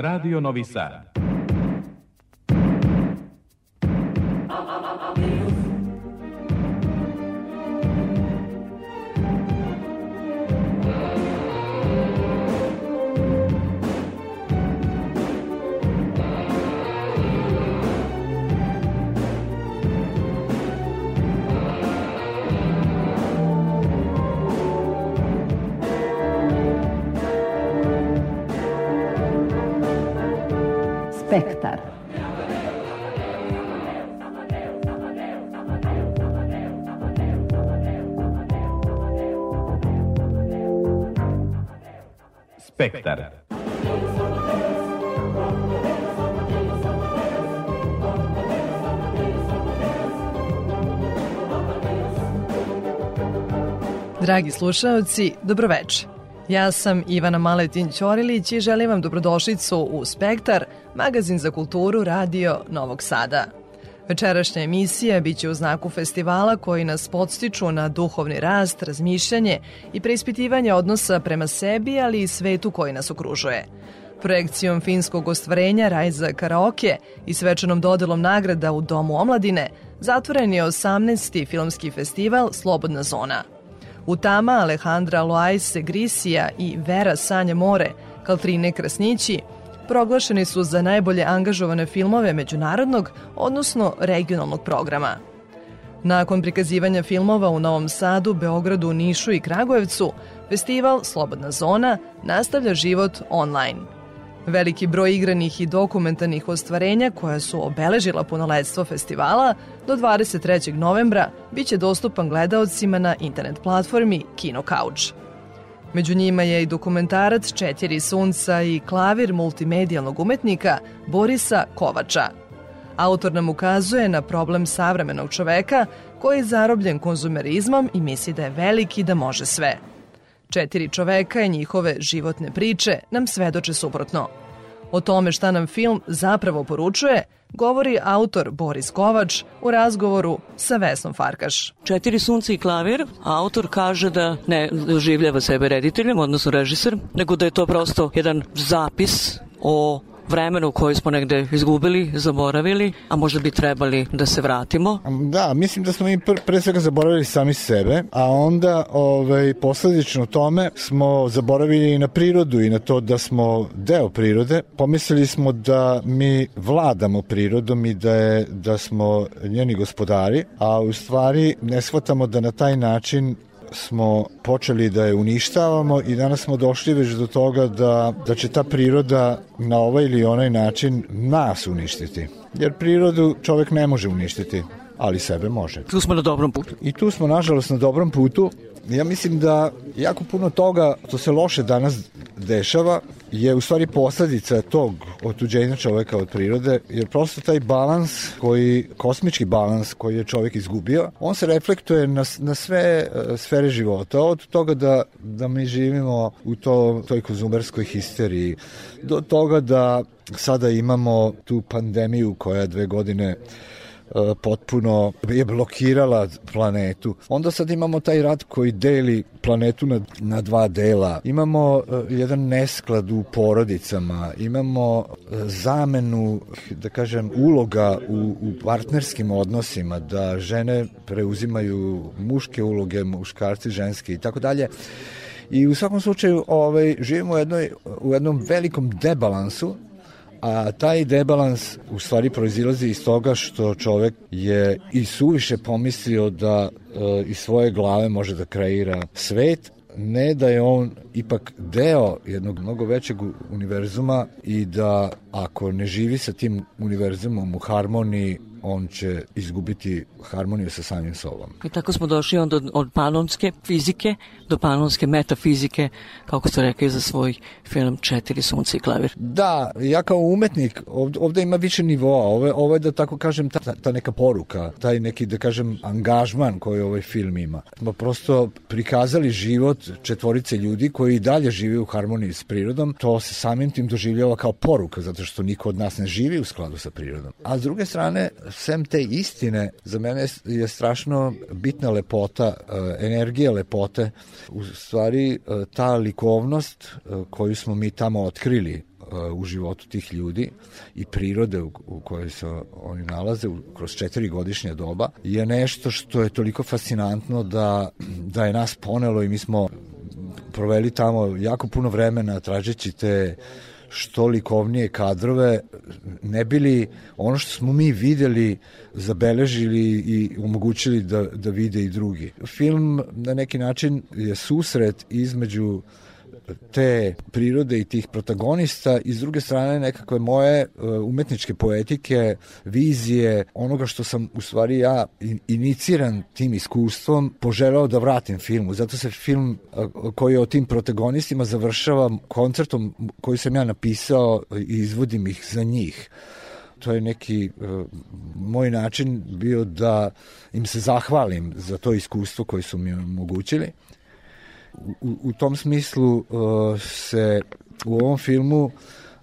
Radio Novi Sad. Spektar. Spektar. Dragi slušaoci, dobroveče. Ja sam Ivana Maletin Ćorilić i želim vam dobrodošlicu u Spektar, magazin za kulturu Radio Novog Sada. Večerašnja emisija biće u znaku festivala koji nas podstiču na duhovni rast, razmišljanje i preispitivanje odnosa prema sebi, ali i svetu koji nas okružuje. Projekcijom finskog ostvarenja Rajza Karaoke i svečanom dodelom nagrada u Domu omladine zatvoren je 18. filmski festival Slobodna zona – U Tama Alejandra Loajse Grisija i Vera Sanja More, Kaltrine Krasnići, proglašeni su za najbolje angažovane filmove međunarodnog, odnosno regionalnog programa. Nakon prikazivanja filmova u Novom Sadu, Beogradu, Nišu i Kragujevcu, festival Slobodna zona nastavlja život online – Veliki broj igranih i dokumentarnih ostvarenja koja su obeležila punoletstvo festivala do 23. novembra biće dostupan gledaocima na internet platformi Kino Couch. Među njima je i dokumentarac Četiri sunca i klavir multimedijalnog umetnika Borisa Kovača. Autor nam ukazuje na problem savremenog čoveka koji je zarobljen konzumerizmom i misli da je veliki da može sve – Četiri čoveka i njihove životne priče nam svedoče suprotno. O tome šta nam film zapravo poručuje, govori autor Boris Kovač u razgovoru sa Vesnom Farkaš. Četiri sunca i klavir, autor kaže da ne doživljava sebe rediteljem, odnosno režiser, nego da je to prosto jedan zapis o vremenu koje smo negde izgubili, zaboravili, a možda bi trebali da se vratimo? Da, mislim da smo mi pr pre svega zaboravili sami sebe, a onda ovaj, posledično tome smo zaboravili i na prirodu i na to da smo deo prirode. Pomislili smo da mi vladamo prirodom i da, je, da smo njeni gospodari, a u stvari ne shvatamo da na taj način smo počeli da je uništavamo i danas smo došli već do toga da, da će ta priroda na ovaj ili onaj način nas uništiti. Jer prirodu čovek ne može uništiti ali sebe može. Tu smo na dobrom putu. I tu smo, nažalost, na dobrom putu. Ja mislim da jako puno toga što se loše danas dešava je u stvari posledica tog otuđenja čoveka od prirode, jer prosto taj balans koji, kosmički balans koji je čovek izgubio, on se reflektuje na, na sve uh, sfere života, od toga da, da mi živimo u to, toj konzumerskoj histeriji, do toga da sada imamo tu pandemiju koja dve godine E, potpuno je blokirala planetu. Onda sad imamo taj rat koji deli planetu na, na dva dela. Imamo uh, jedan nesklad u porodicama, imamo uh, zamenu, da kažem, uloga u, u partnerskim odnosima, da žene preuzimaju muške uloge, muškarci ženske i tako dalje. I u svakom slučaju ovaj, živimo u, jednoj, u jednom velikom debalansu a taj debalans u stvari proizilazi iz toga što čovek je i suviše pomislio da e, iz svoje glave može da kreira svet, ne da je on ipak deo jednog mnogo većeg univerzuma i da ako ne živi sa tim univerzumom u harmoniji on će izgubiti harmoniju sa samim sobom. I tako smo došli onda od, od panonske fizike do panonske metafizike, kako ste rekli za svoj film Četiri sunce i klavir. Da, ja kao umetnik, ovde, ovde ima više nivoa, ovo, ovo je da tako kažem ta, ta neka poruka, taj neki da kažem angažman koji ovaj film ima. Smo prosto prikazali život četvorice ljudi koji i dalje žive u harmoniji s prirodom, to se samim tim doživljava kao poruka, zato što niko od nas ne živi u skladu sa prirodom. A s druge strane, sem te istine, za mene je strašno bitna lepota, e, energija lepote. U stvari, e, ta likovnost e, koju smo mi tamo otkrili u životu tih ljudi i prirode u, kojoj se oni nalaze kroz četiri godišnja doba je nešto što je toliko fascinantno da, da je nas ponelo i mi smo proveli tamo jako puno vremena tražeći te što likovnije kadrove, ne bili ono što smo mi videli, zabeležili i omogućili da, da vide i drugi. Film na neki način je susret između te prirode i tih protagonista. I s druge strane nekakve moje uh, umetničke poetike, vizije, onoga što sam u stvari ja iniciran tim iskustvom poželeo da vratim filmu. Zato se film uh, koji je o tim protagonistima završava koncertom koji sam ja napisao i izvodim ih za njih. To je neki uh, moj način bio da im se zahvalim za to iskustvo koje su mi omogućili u, u tom smislu uh, se u ovom filmu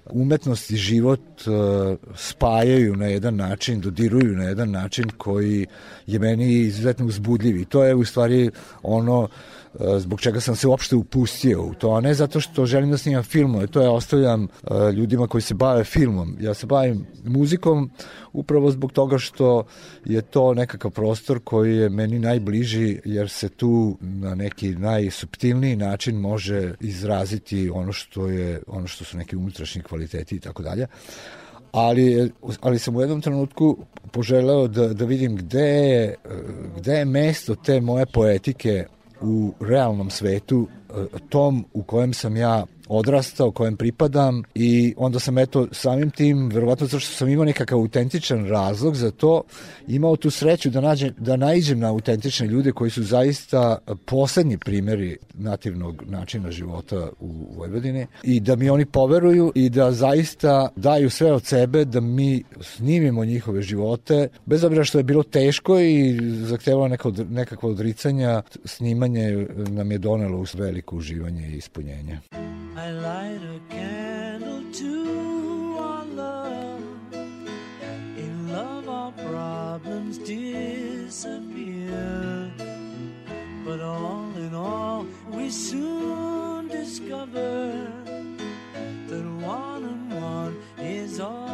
umetnost i život uh, spajaju na jedan način, dodiruju na jedan način koji je meni izuzetno uzbudljiv. I to je u stvari ono E, zbog čega sam se uopšte upustio u to, a ne zato što želim da snimam filmove, to ja ostavljam e, ljudima koji se bave filmom. Ja se bavim muzikom upravo zbog toga što je to nekakav prostor koji je meni najbliži jer se tu na neki najsubtilniji način može izraziti ono što je ono što su neki unutrašnji kvaliteti i tako dalje ali, ali sam u jednom trenutku poželeo da, da vidim gde je, gde je mesto te moje poetike u realnom svetu, e, tom u kojem sam ja odrastao, kojem pripadam i onda sam eto samim tim, verovatno zato što sam imao nekakav autentičan razlog za to, imao tu sreću da, nađem, da naiđem na autentične ljude koji su zaista poslednji primjeri nativnog načina života u Vojvodini i da mi oni poveruju i da zaista daju sve od sebe da mi snimimo njihove živote, bez obzira što je bilo teško i zahtevalo neka, nekakva odricanja, snimanje nam je donelo veliko uživanje i ispunjenje. I light a candle to our love. In love, our problems disappear. But all in all, we soon discover that one and one is all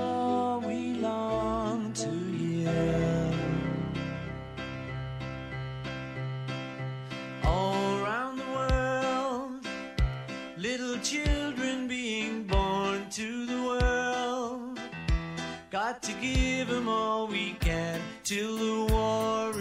room all weekend till the war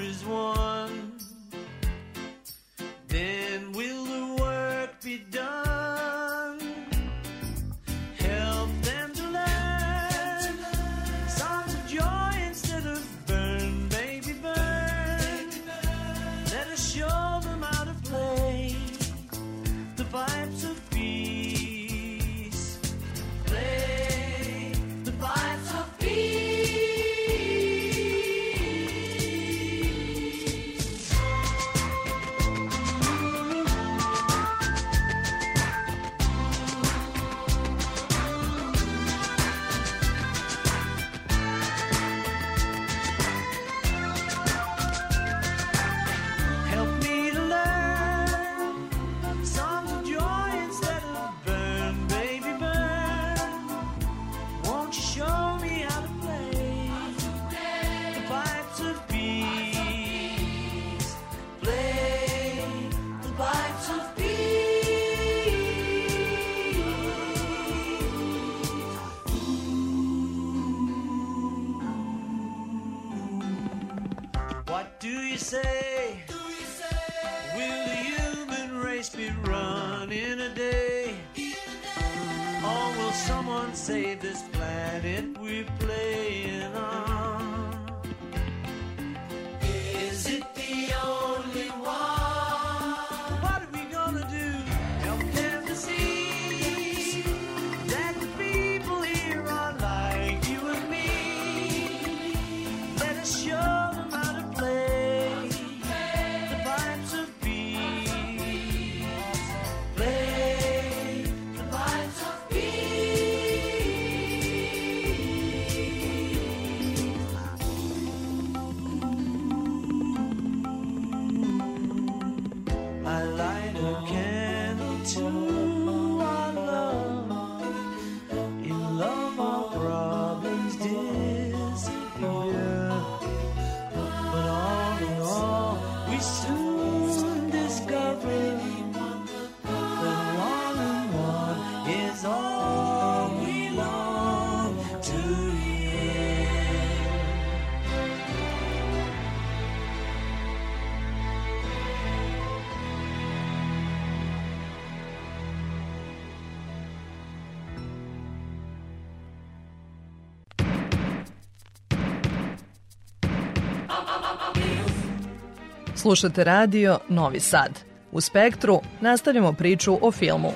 Slušate radio Novi Sad. U Spektru nastavljamo priču o filmu.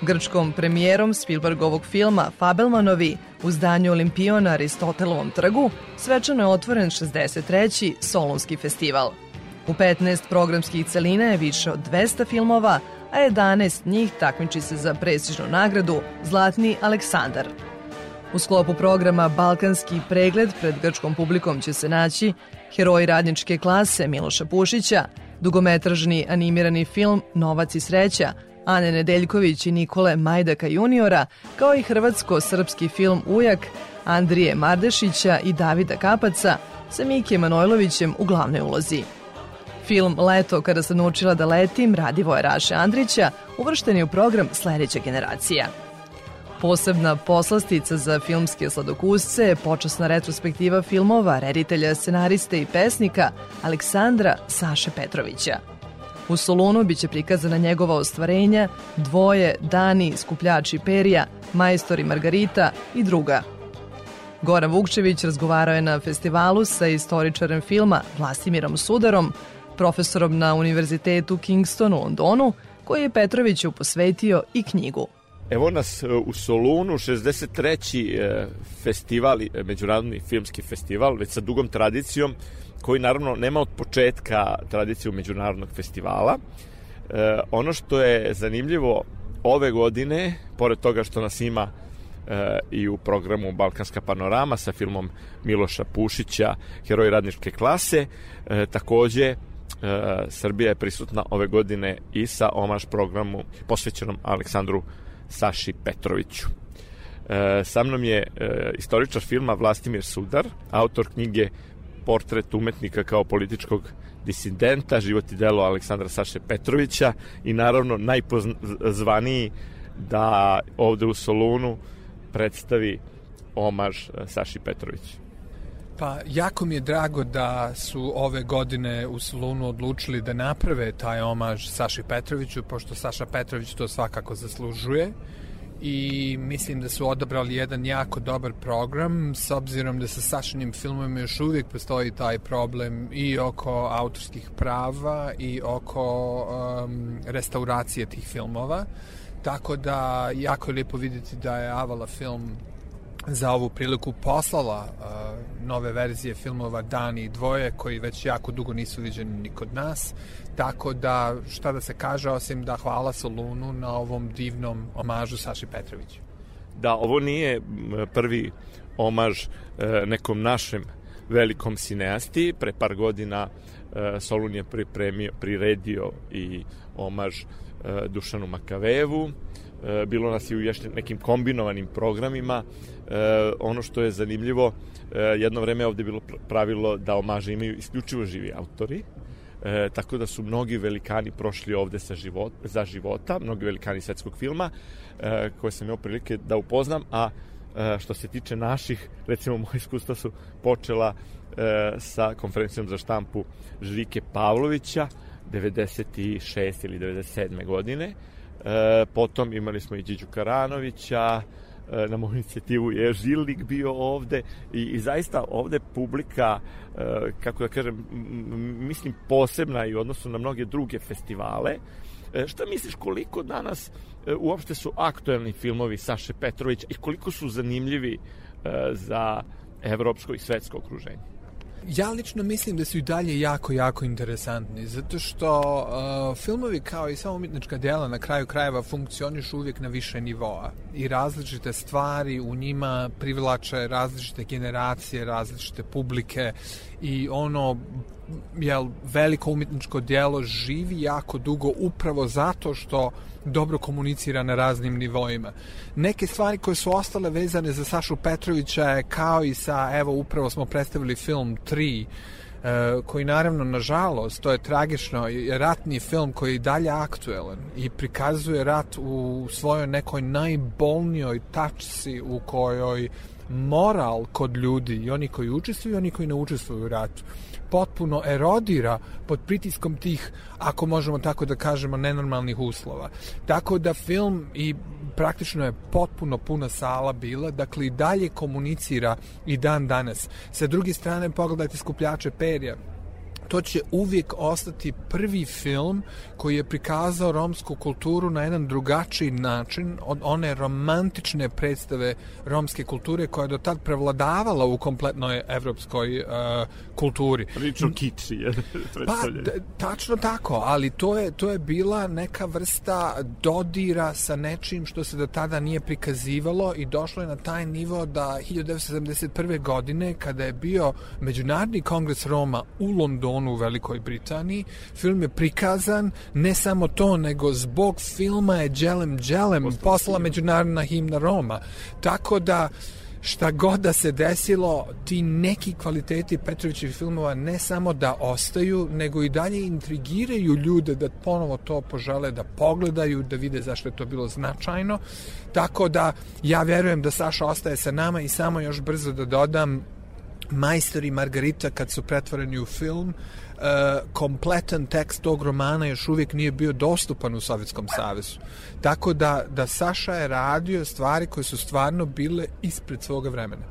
Grčkom premijerom Spielbergovog filma Fabelmanovi u zdanju Olimpiona na Aristotelovom trgu svečano je otvoren 63. Solunski festival. U 15 programskih celina je više od 200 filmova, a 11 njih takmiči se za prestižnu nagradu Zlatni Aleksandar. U sklopu programa Balkanski pregled pred grčkom publikom će se naći heroji radničke klase Miloša Pušića, dugometražni animirani film Novac i sreća, Ane Nedeljković i Nikole Majdaka juniora, kao i hrvatsko-srpski film Ujak Andrije Mardešića i Davida Kapaca sa Mike Manojlovićem u glavnoj ulozi. Film Leto kada sam naučila da letim Radivoje Raše Andrića uvršten je u program Sledeća generacija. Posebna poslastica za filmske sladokusce počasna retrospektiva filmova reditelja, scenariste i pesnika Aleksandra Saše Petrovića. U Solunu biće prikazana njegova ostvarenja, dvoje, Dani, skupljači perija, majstori Margarita i druga. Goran Vukčević razgovarao je na festivalu sa istoričarem filma Vlastimirom Sudarom, profesorom na Univerzitetu Kingston u Londonu, koji je Petroviću posvetio i knjigu. Evo nas e, u Solunu, 63. E, festival, e, međunarodni filmski festival, već sa dugom tradicijom, koji naravno nema od početka tradiciju međunarodnog festivala. Ono što je zanimljivo ove godine, pored toga što nas ima i u programu Balkanska panorama sa filmom Miloša Pušića, Heroj radničke klase, takođe Srbija je prisutna ove godine i sa omaž programu posvećenom Aleksandru Saši Petroviću. E, sa mnom je e, istoričar filma Vlastimir Sudar, autor knjige portret umetnika kao političkog disidenta, život i delo Aleksandra Saše Petrovića i naravno najpozvaniji da ovde u Solunu predstavi omaž e, Saši Petrović. Pa, jako mi je drago da su ove godine u Solunu odlučili da naprave taj omaž Saši Petroviću, pošto Saša Petrović to svakako zaslužuje. I mislim da su odabrali jedan jako dobar program s obzirom da sa Sašinim filmovima još uvijek postoji taj problem i oko autorskih prava i oko um, restauracije tih filmova. Tako da jako je lijepo vidjeti da je Avala film za ovu priliku poslala uh, nove verzije filmova Dani i Dvoje koji već jako dugo nisu viđeni ni kod nas tako da šta da se kaže osim da hvala Solunu na ovom divnom omažu Saši Petroviću Da, ovo nije prvi omaž uh, nekom našem velikom sineasti. Pre par godina uh, Solun je pripremio, priredio i omaž uh, Dušanu Makavevu. Bilo nas i u još nekim kombinovanim programima e, ono što je zanimljivo, e, jedno vreme ovde je bilo pravilo da omaže imaju isključivo živi autori, E, tako da su mnogi velikani prošli ovde sa život, za života, mnogi velikani svetskog filma, e, koje sam imao prilike da upoznam, a e, što se tiče naših, recimo moje iskustva su počela e, sa konferencijom za štampu Žike Pavlovića, 96. ili 97. godine, e, potom imali smo i Điđu Karanovića, E, na moju inicijativu je Žilnik bio ovde i, i zaista ovde publika, e, kako da kažem, mislim posebna i u odnosu na mnoge druge festivale. E, šta misliš koliko danas uopšte su aktuelni filmovi Saše Petrovića i koliko su zanimljivi za evropsko i svetsko okruženje? Ja lično mislim da su i dalje jako, jako interesantni, zato što uh, filmovi kao i sva umjetnička dela na kraju krajeva funkcionišu uvijek na više nivoa. I različite stvari u njima privlače različite generacije, različite publike i ono jel, veliko umjetničko djelo živi jako dugo upravo zato što dobro komunicira na raznim nivoima. Neke stvari koje su ostale vezane za Sašu Petrovića je kao i sa, evo, upravo smo predstavili film 3, e, koji naravno, nažalost, to je tragično, je ratni film koji je dalje aktuelan i prikazuje rat u svojoj nekoj najbolnijoj tačci u kojoj moral kod ljudi i oni koji učestvuju i oni koji ne učestvuju u ratu potpuno erodira pod pritiskom tih, ako možemo tako da kažemo, nenormalnih uslova. Tako da film i praktično je potpuno puna sala bila, dakle i dalje komunicira i dan danas. Sa druge strane, pogledajte skupljače perja to će uvijek ostati prvi film koji je prikazao romsku kulturu na jedan drugačiji način od one romantične predstave romske kulture koja je do tad prevladavala u kompletnoj evropskoj uh, kulturi. Prilično kiči je Pa, tačno tako, ali to je, to je bila neka vrsta dodira sa nečim što se do tada nije prikazivalo i došlo je na taj nivo da 1971. godine, kada je bio Međunarodni kongres Roma u Londonu u Velikoj Britaniji, film je prikazan, ne samo to, nego zbog filma je Dželem Dželem poslala Međunarodna himna Roma. Tako da šta god da se desilo, ti neki kvaliteti Petrovićevih filmova ne samo da ostaju, nego i dalje intrigiraju ljude da ponovo to požele da pogledaju, da vide zašto je to bilo značajno. Tako da ja verujem da Saša ostaje sa nama i samo još brzo da dodam Majstor i Margarita kad su pretvoreni u film, uh, kompletan tekst tog romana još uvijek nije bio dostupan u Sovjetskom savezu. Tako da, da Saša je radio stvari koje su stvarno bile ispred svoga vremena.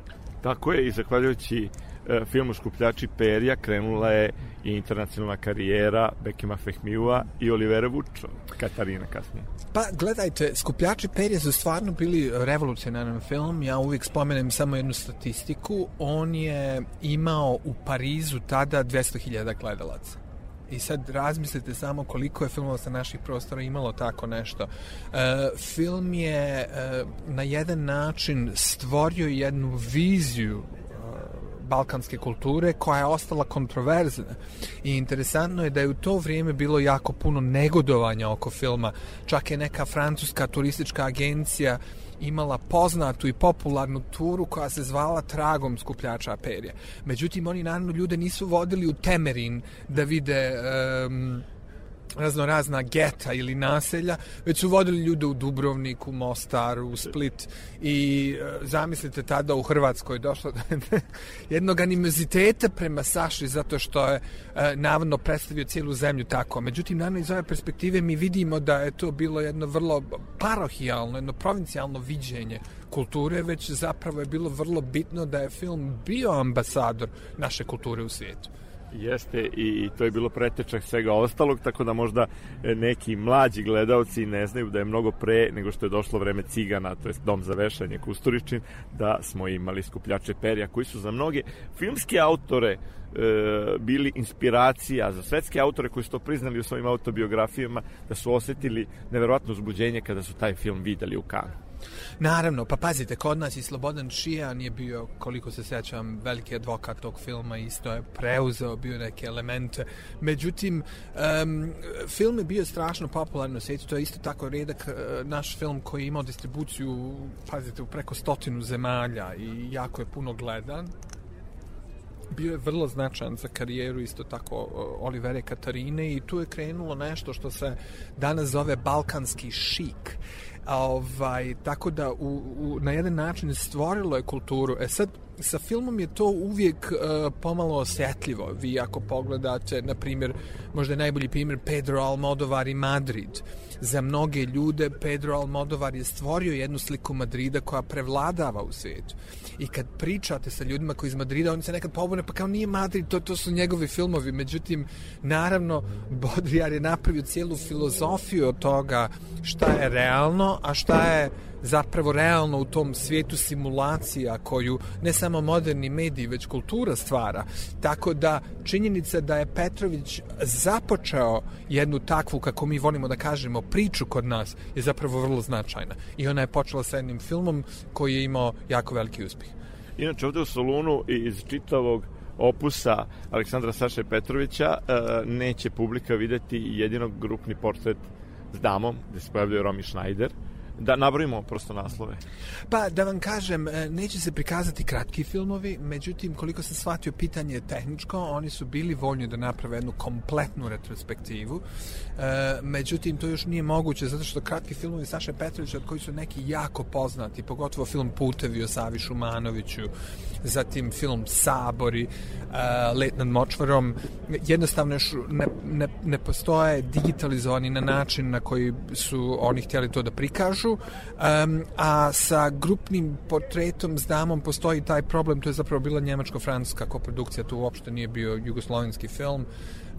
Tako je i zahvaljujući E, filmu Škupljači perja krenula je i internacionalna karijera Bekima Fehmiua i Olivera Vučo, Katarina kasnije. Pa gledajte, Skupljači perja su stvarno bili revolucionaran film. Ja uvijek spomenem samo jednu statistiku. On je imao u Parizu tada 200.000 gledalaca. I sad razmislite samo koliko je filmova sa naših prostora imalo tako nešto. E, film je e, na jedan način stvorio jednu viziju balkanske kulture koja je ostala kontroverzna i interesantno je da je u to vrijeme bilo jako puno negodovanja oko filma čak je neka francuska turistička agencija imala poznatu i popularnu turu koja se zvala Tragom skupljača perja. Međutim, oni naravno ljude nisu vodili u Temerin da vide um, razno razna geta ili naselja, već su vodili ljude u Dubrovniku, Mostar, u Split i e, zamislite tada u Hrvatskoj došlo do jednog animoziteta prema Saši zato što je e, navodno predstavio cijelu zemlju tako. Međutim, naravno iz ove perspektive mi vidimo da je to bilo jedno vrlo parohijalno, jedno provincijalno viđenje kulture, već zapravo je bilo vrlo bitno da je film bio ambasador naše kulture u svijetu. Jeste i to je bilo pretečak svega ostalog, tako da možda e, neki mlađi gledalci ne znaju da je mnogo pre nego što je došlo vreme cigana, to je dom za vešanje Kusturičin, da smo imali skupljače perja koji su za mnoge filmske autore e, bili inspiracija za svetske autore koji su to priznali u svojim autobiografijama da su osetili neverovatno uzbuđenje kada su taj film videli u Kanu. Naravno, pa pazite, kod nas i Slobodan Šijan je bio, koliko se sećam, veliki advokat tog filma, isto je preuzeo bio neke elemente. Međutim, um, film je bio strašno popularno u to je isto tako redak uh, naš film koji je imao distribuciju, pazite, u preko stotinu zemalja i jako je puno gledan bio je vrlo značajan za karijeru isto tako Olivere Katarine i tu je krenulo nešto što se danas zove balkanski šik ovaj, tako da u, u, na jedan način stvorilo je kulturu. E sad, sa filmom je to uvijek uh, pomalo osjetljivo. Vi ako pogledate, na primjer, možda je najbolji primjer Pedro Almodovar i Madrid. Za mnoge ljude Pedro Almodovar je stvorio jednu sliku Madrida koja prevladava u svijetu. I kad pričate sa ljudima koji iz Madrida, oni se nekad pobune, pa kao nije Madrid, to, to su njegovi filmovi. Međutim, naravno, Baudrillard je napravio cijelu filozofiju od toga šta je realno, a šta je zapravo realno u tom svijetu simulacija koju ne samo moderni mediji, već kultura stvara. Tako da činjenica da je Petrović započeo jednu takvu, kako mi volimo da kažemo, priču kod nas je zapravo vrlo značajna. I ona je počela sa jednim filmom koji je imao jako veliki uspjeh. Inače, ovde u Solunu iz čitavog opusa Aleksandra Saše Petrovića e, neće publika videti jedinog grupni portret s damom, gde se pojavljuje Romi Schneider, Da nabrojimo prosto naslove. Pa, da vam kažem, e, neće se prikazati kratki filmovi, međutim, koliko sam shvatio pitanje tehničko, oni su bili voljni da naprave jednu kompletnu retrospektivu. E, međutim, to još nije moguće, zato što kratki filmovi Saše Petrovića, od koji su neki jako poznati, pogotovo film Putevi o Savi Šumanoviću, zatim film Sabori, e, Let nad močvarom, jednostavno još ne, ne, ne postoje digitalizovani na način na koji su oni htjeli to da prikažu, dušu, um, a sa grupnim portretom s damom postoji taj problem, to je zapravo bila njemačko-francuska koprodukcija, to uopšte nije bio jugoslovenski film,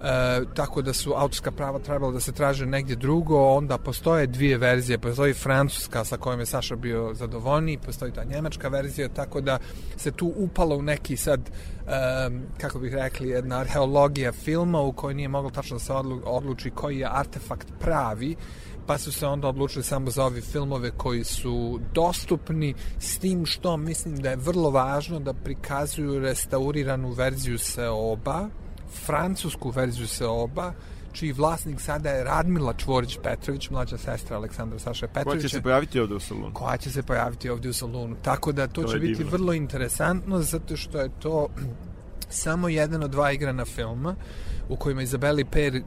e, tako da su autorska prava trebala da se traže negdje drugo, onda postoje dvije verzije, postoji francuska sa kojom je Saša bio zadovoljni, postoji ta njemačka verzija, tako da se tu upalo u neki sad, e, kako bih rekli, jedna arheologija filma u kojoj nije moglo tačno da se odluči koji je artefakt pravi, pa su se onda odlučili samo za ove filmove koji su dostupni s tim što mislim da je vrlo važno da prikazuju restauriranu verziju Seoba, francusku verziju Seoba, čiji vlasnik sada je Radmila Čvorić Petrović, mlađa sestra Aleksandra Saša Petrovića. Koja će se pojaviti ovde u salunu. Koja će se pojaviti ovde u salunu. Tako da to, to će biti divno. vrlo interesantno, zato što je to samo jedan od dva igrana filma u kojima Izabeli Per e,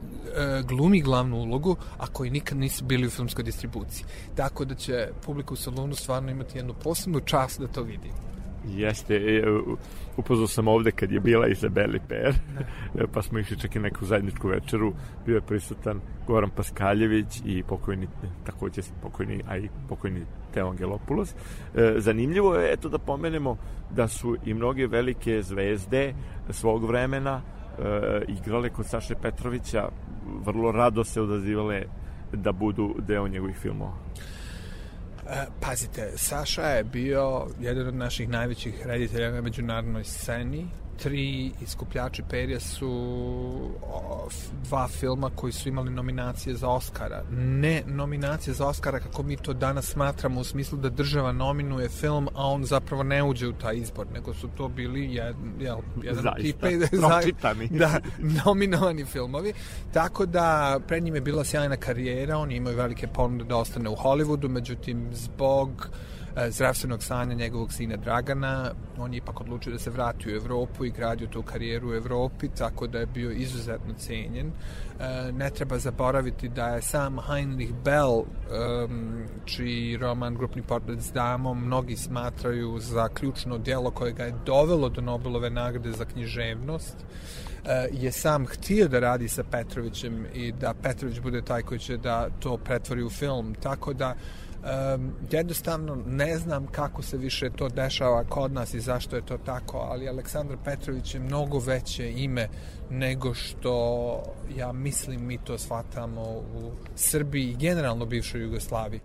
glumi glavnu ulogu, a koji nikad nisu bili u filmskoj distribuciji. Tako da će publika u salonu stvarno imati jednu posebnu čast da to vidi. Jeste, e, upoznao sam ovde kad je bila Izabeli Per, e, pa smo išli čak i neku zajedničku večeru, bio je prisutan Goran Paskaljević i pokojni, takođe pokojni, a i pokojni Teo Angelopoulos. E, zanimljivo je, eto da pomenemo da su i mnoge velike zvezde svog vremena igrale kod Saše Petrovića, vrlo rado se odazivale da budu deo njegovih filmova. E, pazite, Saša je bio jedan od naših najvećih reditelja na međunarodnoj sceni tri iskupljači perja su dva filma koji su imali nominacije za Oscara. Ne nominacije za Oscara kako mi to danas smatramo u smislu da država nominuje film, a on zapravo ne uđe u taj izbor, nego su to bili jed, jel, jedan Zaista, tipe, za, da, nominovani filmovi. Tako da pred njim je bila sjajna karijera, on je imao velike ponude da ostane u Hollywoodu, međutim zbog uh, zdravstvenog stanja njegovog sina Dragana. On je ipak odlučio da se vrati u Evropu i gradio tu karijeru u Evropi, tako da je bio izuzetno cenjen. E, ne treba zaboraviti da je sam Heinrich Bell, čiji roman Grupni portret s damom, mnogi smatraju za ključno djelo koje ga je dovelo do Nobelove nagrade za književnost, e, je sam htio da radi sa Petrovićem i da Petrović bude taj koji će da to pretvori u film. Tako da um, jednostavno ne znam kako se više to dešava kod nas i zašto je to tako, ali Aleksandar Petrović je mnogo veće ime nego što ja mislim mi to shvatamo u Srbiji i generalno bivšoj Jugoslaviji.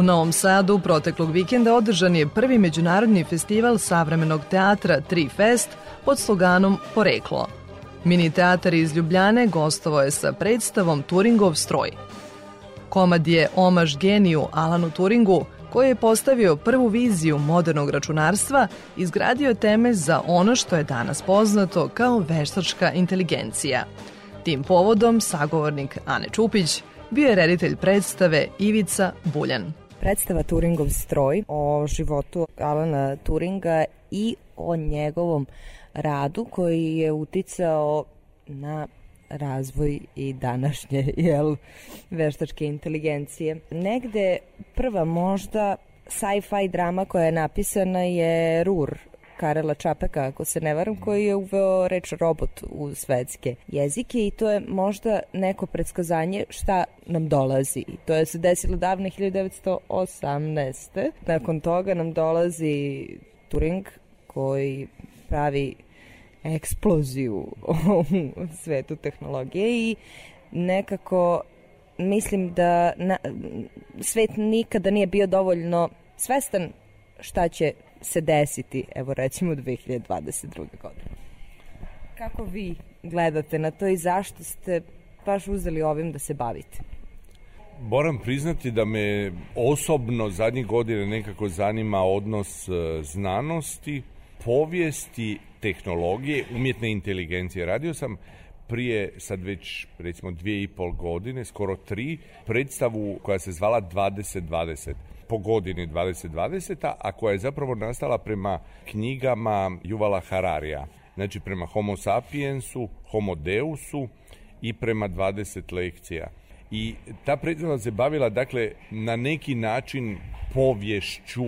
U Novom Sadu proteklog vikenda održan je prvi međunarodni festival savremenog teatra Tri Fest pod sloganom Poreklo. Mini teatar iz Ljubljane gostovo je sa predstavom Turingov stroj. Komad je omaž geniju Alanu Turingu, koji je postavio prvu viziju modernog računarstva, izgradio temelj za ono što je danas poznato kao veštačka inteligencija. Tim povodom sagovornik Ane Čupić bio je reditelj predstave Ivica Buljan. Predstava Turingov stroj o životu Alana Turinga i o njegovom radu koji je uticao na razvoj i današnje jel, veštačke inteligencije. Negde prva možda sci-fi drama koja je napisana je Rur Karela Čapeka, ako se ne varam, koji je uveo reč robot u svetske jezike i to je možda neko predskazanje šta nam dolazi. To je se desilo davne 1918. Nakon toga nam dolazi Turing koji pravi eksploziju u svetu tehnologije i nekako mislim da na, svet nikada nije bio dovoljno svestan šta će se desiti, evo recimo 2022. godine. Kako vi gledate na to i zašto ste baš uzeli ovim da se bavite? Moram priznati da me osobno zadnjih godina nekako zanima odnos e, znanosti, povijesti, tehnologije, umjetne inteligencije. Radio sam prije sad već recimo dvije i pol godine, skoro tri, predstavu koja se zvala 2020 po godini 2020, a koja je zapravo nastala prema knjigama Juvala Hararija. Znači prema Homo sapiensu, Homo deusu i prema 20 lekcija. I ta predstava se bavila, dakle, na neki način povješću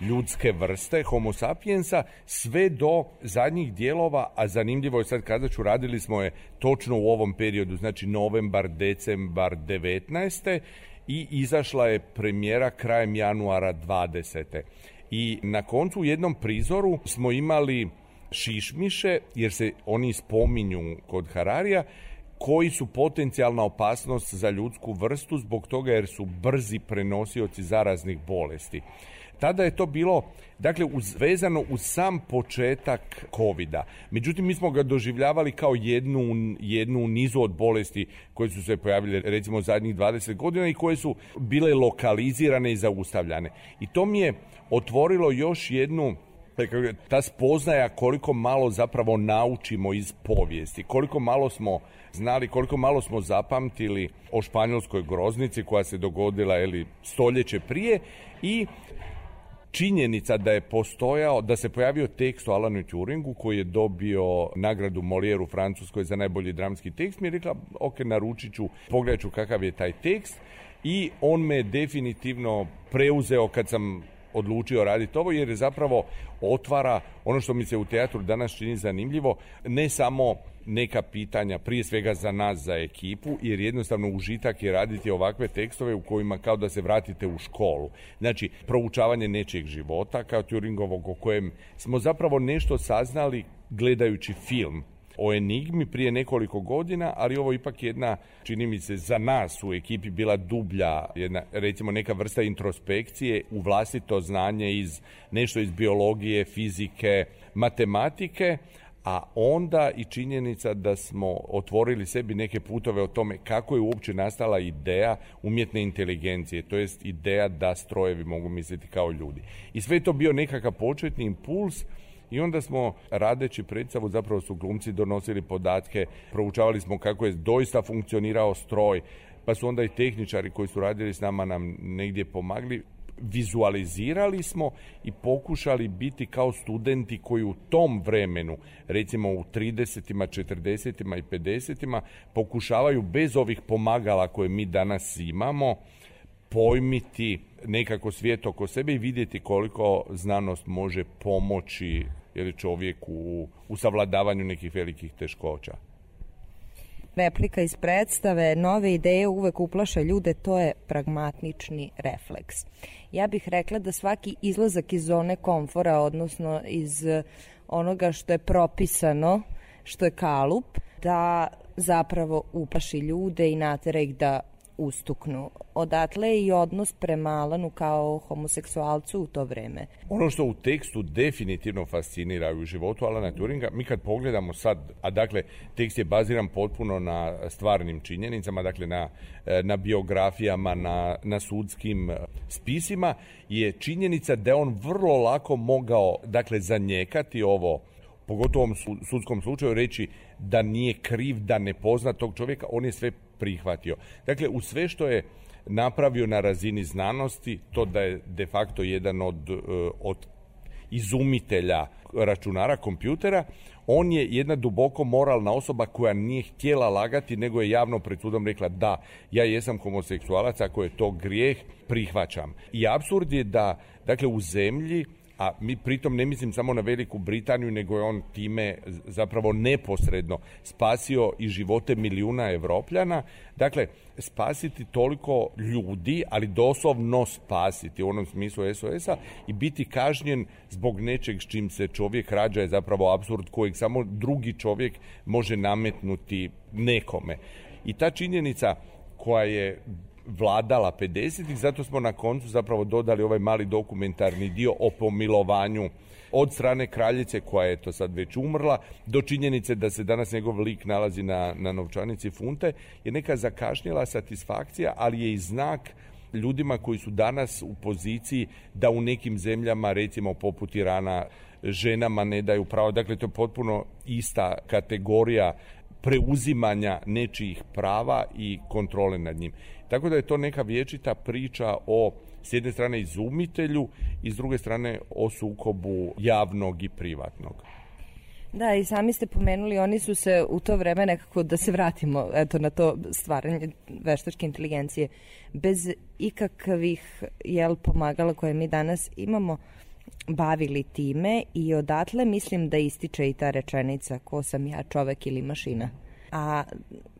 ljudske vrste, homo sapiensa, sve do zadnjih dijelova, a zanimljivo je sad kada ću, radili smo je točno u ovom periodu, znači novembar, decembar 19 i izašla je premijera krajem januara 20. I na koncu u jednom prizoru smo imali šišmiše, jer se oni spominju kod Hararija, koji su potencijalna opasnost za ljudsku vrstu zbog toga jer su brzi prenosioci zaraznih bolesti. Tada je to bilo, dakle, uz, vezano uz sam početak covid -a. Međutim, mi smo ga doživljavali kao jednu, jednu nizu od bolesti koje su se pojavile, recimo, zadnjih 20 godina i koje su bile lokalizirane i zaustavljane. I to mi je otvorilo još jednu ta spoznaja koliko malo zapravo naučimo iz povijesti, koliko malo smo znali, koliko malo smo zapamtili o španjolskoj groznici koja se dogodila ili stoljeće prije i činjenica da je postojao, da se pojavio tekst o Alanu Turingu koji je dobio nagradu Molière u Francuskoj za najbolji dramski tekst, mi je rekla, ok, naručit ću, pogledat ću kakav je taj tekst. I on me definitivno preuzeo kad sam odlučio raditi ovo jer je zapravo otvara ono što mi se u teatru danas čini zanimljivo, ne samo neka pitanja, prije svega za nas, za ekipu, jer jednostavno užitak je raditi ovakve tekstove u kojima kao da se vratite u školu. Znači, proučavanje nečijeg života, kao Turingovog, o kojem smo zapravo nešto saznali gledajući film o Enigmi prije nekoliko godina, ali ovo ipak jedna, čini mi se, za nas u ekipi bila dublja, jedna, recimo neka vrsta introspekcije u vlastito znanje iz nešto iz biologije, fizike, matematike, a onda i činjenica da smo otvorili sebi neke putove o tome kako je uopće nastala ideja umjetne inteligencije, to jest ideja da strojevi mogu misliti kao ljudi. I sve to bio nekakav početni impuls i onda smo radeći predstavu zapravo su glumci donosili podatke, proučavali smo kako je doista funkcionirao stroj, pa su onda i tehničari koji su radili s nama nam negdje pomagli vizualizirali smo i pokušali biti kao studenti koji u tom vremenu, recimo u 30 40 i 50 pokušavaju bez ovih pomagala koje mi danas imamo, pojmiti nekako svijet oko sebe i vidjeti koliko znanost može pomoći ili čovjeku u, u savladavanju nekih velikih teškoća replika iz predstave, nove ideje uvek uplaše ljude, to je pragmatnični refleks. Ja bih rekla da svaki izlazak iz zone komfora, odnosno iz onoga što je propisano, što je kalup, da zapravo uplaši ljude i natera ih da ustuknu. Odatle i odnos prema Alanu kao homoseksualcu u to vreme. Ono što u tekstu definitivno fascinira u životu Alana Turinga, mi kad pogledamo sad, a dakle tekst je baziran potpuno na stvarnim činjenicama, dakle na, na biografijama, na, na sudskim spisima, je činjenica da on vrlo lako mogao dakle zanjekati ovo pogotovo u ovom sudskom slučaju reći da nije kriv, da ne pozna tog čovjeka, on je sve prihvatio. Dakle, u sve što je napravio na razini znanosti, to da je de facto jedan od, e, od izumitelja računara, kompjutera, on je jedna duboko moralna osoba koja nije htjela lagati, nego je javno pred sudom rekla da, ja jesam homoseksualac, ako je to grijeh, prihvaćam. I absurd je da, dakle, u zemlji a mi pritom ne mislim samo na Veliku Britaniju, nego je on time zapravo neposredno spasio i živote milijuna evropljana. Dakle, spasiti toliko ljudi, ali doslovno spasiti u onom smislu SOS-a i biti kažnjen zbog nečeg s čim se čovjek rađa je zapravo absurd kojeg samo drugi čovjek može nametnuti nekome. I ta činjenica koja je vladala 50-ih, zato smo na koncu zapravo dodali ovaj mali dokumentarni dio o pomilovanju od strane kraljice koja je to sad već umrla do činjenice da se danas njegov lik nalazi na, na novčanici funte je neka zakašnjela satisfakcija, ali je i znak ljudima koji su danas u poziciji da u nekim zemljama, recimo poput Irana, ženama ne daju pravo. Dakle, to je potpuno ista kategorija preuzimanja nečijih prava i kontrole nad njim. Tako da je to neka vječita priča o s jedne strane izumitelju i s druge strane o sukobu javnog i privatnog. Da, i sami ste pomenuli, oni su se u to vreme nekako, da se vratimo eto, na to stvaranje veštačke inteligencije, bez ikakvih jel, pomagala koje mi danas imamo, bavili time i odatle mislim da ističe i ta rečenica ko sam ja, čovek ili mašina. A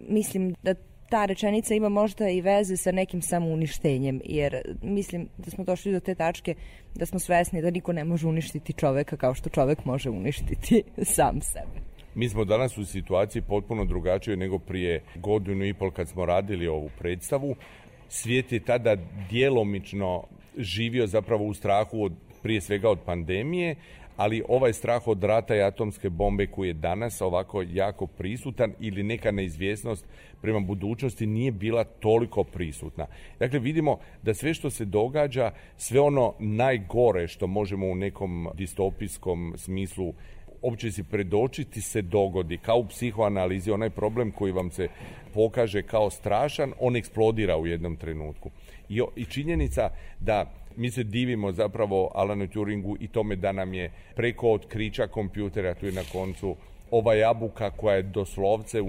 mislim da ta rečenica ima možda i veze sa nekim samouništenjem, jer mislim da smo došli do te tačke da smo svesni da niko ne može uništiti čoveka kao što čovek može uništiti sam sebe. Mi smo danas u situaciji potpuno drugačije nego prije godinu i pol kad smo radili ovu predstavu. Svijet je tada djelomično živio zapravo u strahu od, prije svega od pandemije, ali ovaj strah od rata i atomske bombe koji je danas ovako jako prisutan ili neka neizvjesnost prema budućnosti nije bila toliko prisutna. Dakle, vidimo da sve što se događa, sve ono najgore što možemo u nekom distopijskom smislu opće si predočiti se dogodi kao u psihoanalizi onaj problem koji vam se pokaže kao strašan on eksplodira u jednom trenutku i, i činjenica da mi se divimo zapravo Alanu Turingu i tome da nam je preko otkrića kompjutera, tu je na koncu ova jabuka koja je doslovce,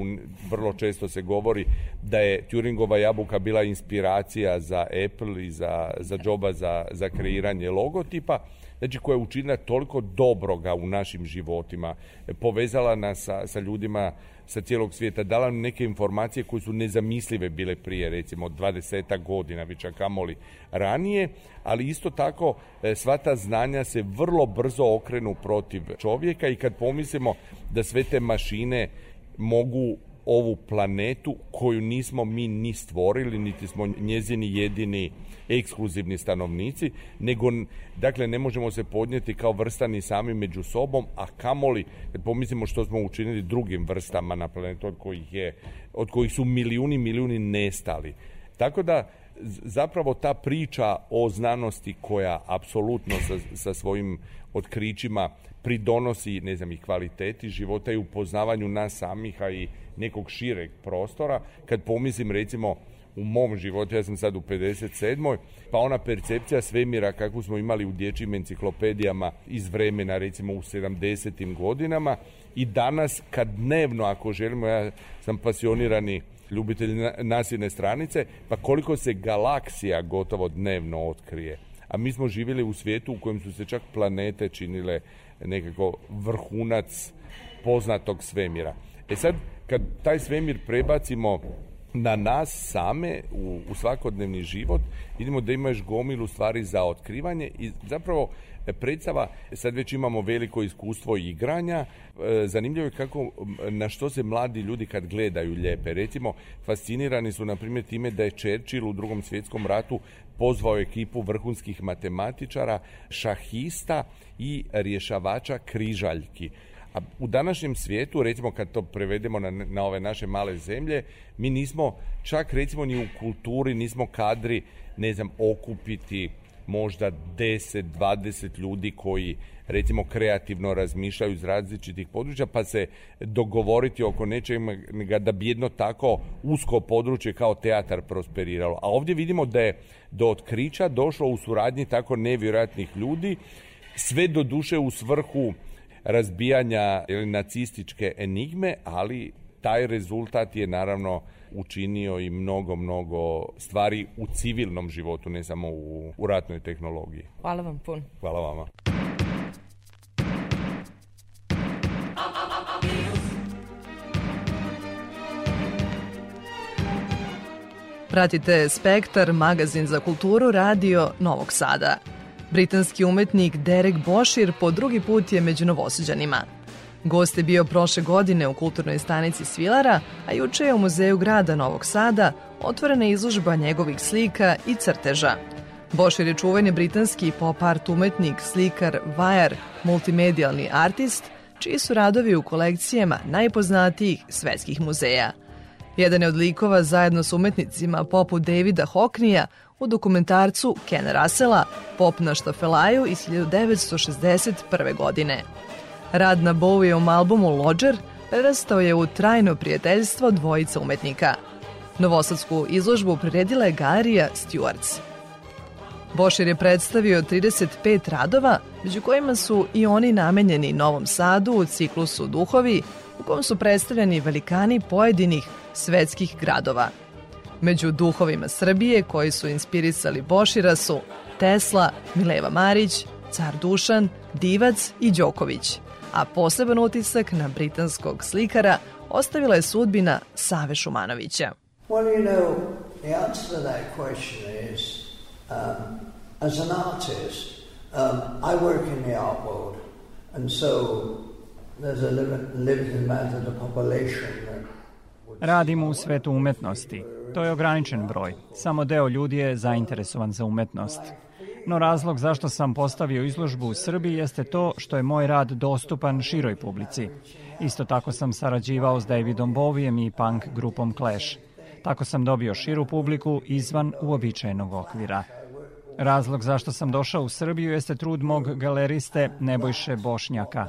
vrlo često se govori da je Turingova jabuka bila inspiracija za Apple i za, za Joba za, za kreiranje logotipa, znači koja je učinila toliko dobroga u našim životima, povezala nas sa, sa ljudima sa cijelog svijeta, dala neke informacije koje su nezamislive bile prije, recimo, 20 godina, već a kamoli ranije, ali isto tako e, sva ta znanja se vrlo brzo okrenu protiv čovjeka i kad pomislimo da sve te mašine mogu ovu planetu koju nismo mi ni stvorili, niti smo njezini jedini ekskluzivni stanovnici, nego dakle ne možemo se podnijeti kao vrstani sami među sobom, a kamoli kad pomislimo što smo učinili drugim vrstama na planetu od kojih je od kojih su milijuni milijuni nestali. Tako da zapravo ta priča o znanosti koja apsolutno sa, sa svojim otkrićima pridonosi, ne znam, i kvaliteti života i upoznavanju nas samih, a i nekog šireg prostora. Kad pomislim, recimo, u mom životu, ja sam sad u 57. pa ona percepcija svemira kakvu smo imali u dječjim enciklopedijama iz vremena recimo u 70. godinama i danas kad dnevno ako želimo, ja sam pasionirani ljubitelj nasjedne stranice, pa koliko se galaksija gotovo dnevno otkrije. A mi smo živjeli u svijetu u kojem su se čak planete činile nekako vrhunac poznatog svemira. E sad, kad taj svemir prebacimo na nas same u, u svakodnevni život vidimo da imaš gomilu stvari za otkrivanje i zapravo predstava, sad već imamo veliko iskustvo igranja, e, zanimljivo je kako, na što se mladi ljudi kad gledaju lijepe. Recimo, fascinirani su, na primjer, time da je Churchill u drugom svjetskom ratu pozvao ekipu vrhunskih matematičara, šahista i rješavača križaljki. A u današnjem svijetu, recimo kad to prevedemo na, na ove naše male zemlje, mi nismo čak recimo ni u kulturi, nismo kadri, ne znam, okupiti možda 10, 20 ljudi koji recimo kreativno razmišljaju iz različitih područja pa se dogovoriti oko nečega da bi jedno tako usko područje kao teatar prosperiralo. A ovdje vidimo da je do otkrića došlo u suradnji tako nevjerojatnih ljudi, sve do duše u svrhu razbijanja ili nacističke enigme, ali taj rezultat je naravno učinio i mnogo, mnogo stvari u civilnom životu, ne samo u, u ratnoj tehnologiji. Hvala vam pun. Hvala vama. Pratite Spektar, magazin za kulturu Radio Novog Sada. Britanski umetnik Derek Bošir po drugi put je među novosuđanima. Gost je bio prošle godine u kulturnoj stanici Svilara, a juče je u Muzeju grada Novog Sada otvorena izložba njegovih slika i crteža. Bošir je čuveni britanski pop art umetnik, slikar, vajar, multimedijalni artist, čiji su radovi u kolekcijama najpoznatijih svetskih muzeja. Jedan je od likova zajedno s umetnicima poput Davida Hockneya u dokumentarcu Ken Russella Pop na štafelaju iz 1961. godine. Rad na Bowieom albumu Lodger prerastao je u trajno prijateljstvo dvojica umetnika. Novosadsku izložbu priredila je galerija Stewarts. Bošir je predstavio 35 radova, među kojima su i oni namenjeni Novom Sadu u ciklusu Duhovi, u kom su predstavljeni velikani pojedinih svetskih gradova. Među duhovima Srbije koji su inspirisali Bošira su Tesla, Mileva Marić, Car Dušan, Divac i Đoković – a poseban utisak na britanskog slikara ostavila je sudbina Save Šumanovića. Well, you know, the answer to that question is, um, as an artist, um, I work in the art world, and so there's a limited amount of the population that Radimo u svetu umetnosti. To je ograničen broj. Samo deo ljudi je zainteresovan za umetnost. No razlog zašto sam postavio izložbu u Srbiji jeste to što je moj rad dostupan široj publici. Isto tako sam sarađivao s Davidom Bovijem i punk grupom Clash. Tako sam dobio širu publiku izvan uobičajenog okvira. Razlog zašto sam došao u Srbiju jeste trud mog galeriste Nebojše Bošnjaka.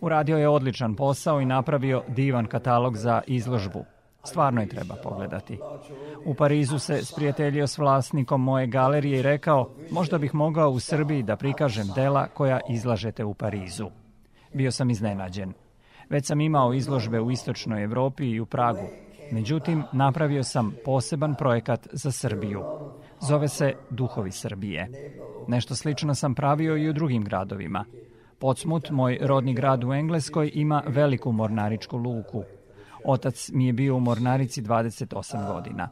Uradio je odličan posao i napravio divan katalog za izložbu. Stvarno je treba pogledati. U Parizu se sprijateljio s vlasnikom moje galerije i rekao možda bih mogao u Srbiji da prikažem dela koja izlažete u Parizu. Bio sam iznenađen. Već sam imao izložbe u Istočnoj Evropi i u Pragu. Međutim, napravio sam poseban projekat za Srbiju. Zove se Duhovi Srbije. Nešto slično sam pravio i u drugim gradovima. Podsmut, moj rodni grad u Engleskoj, ima veliku mornaričku luku – Otac mi je bio u Mornarici 28 godina.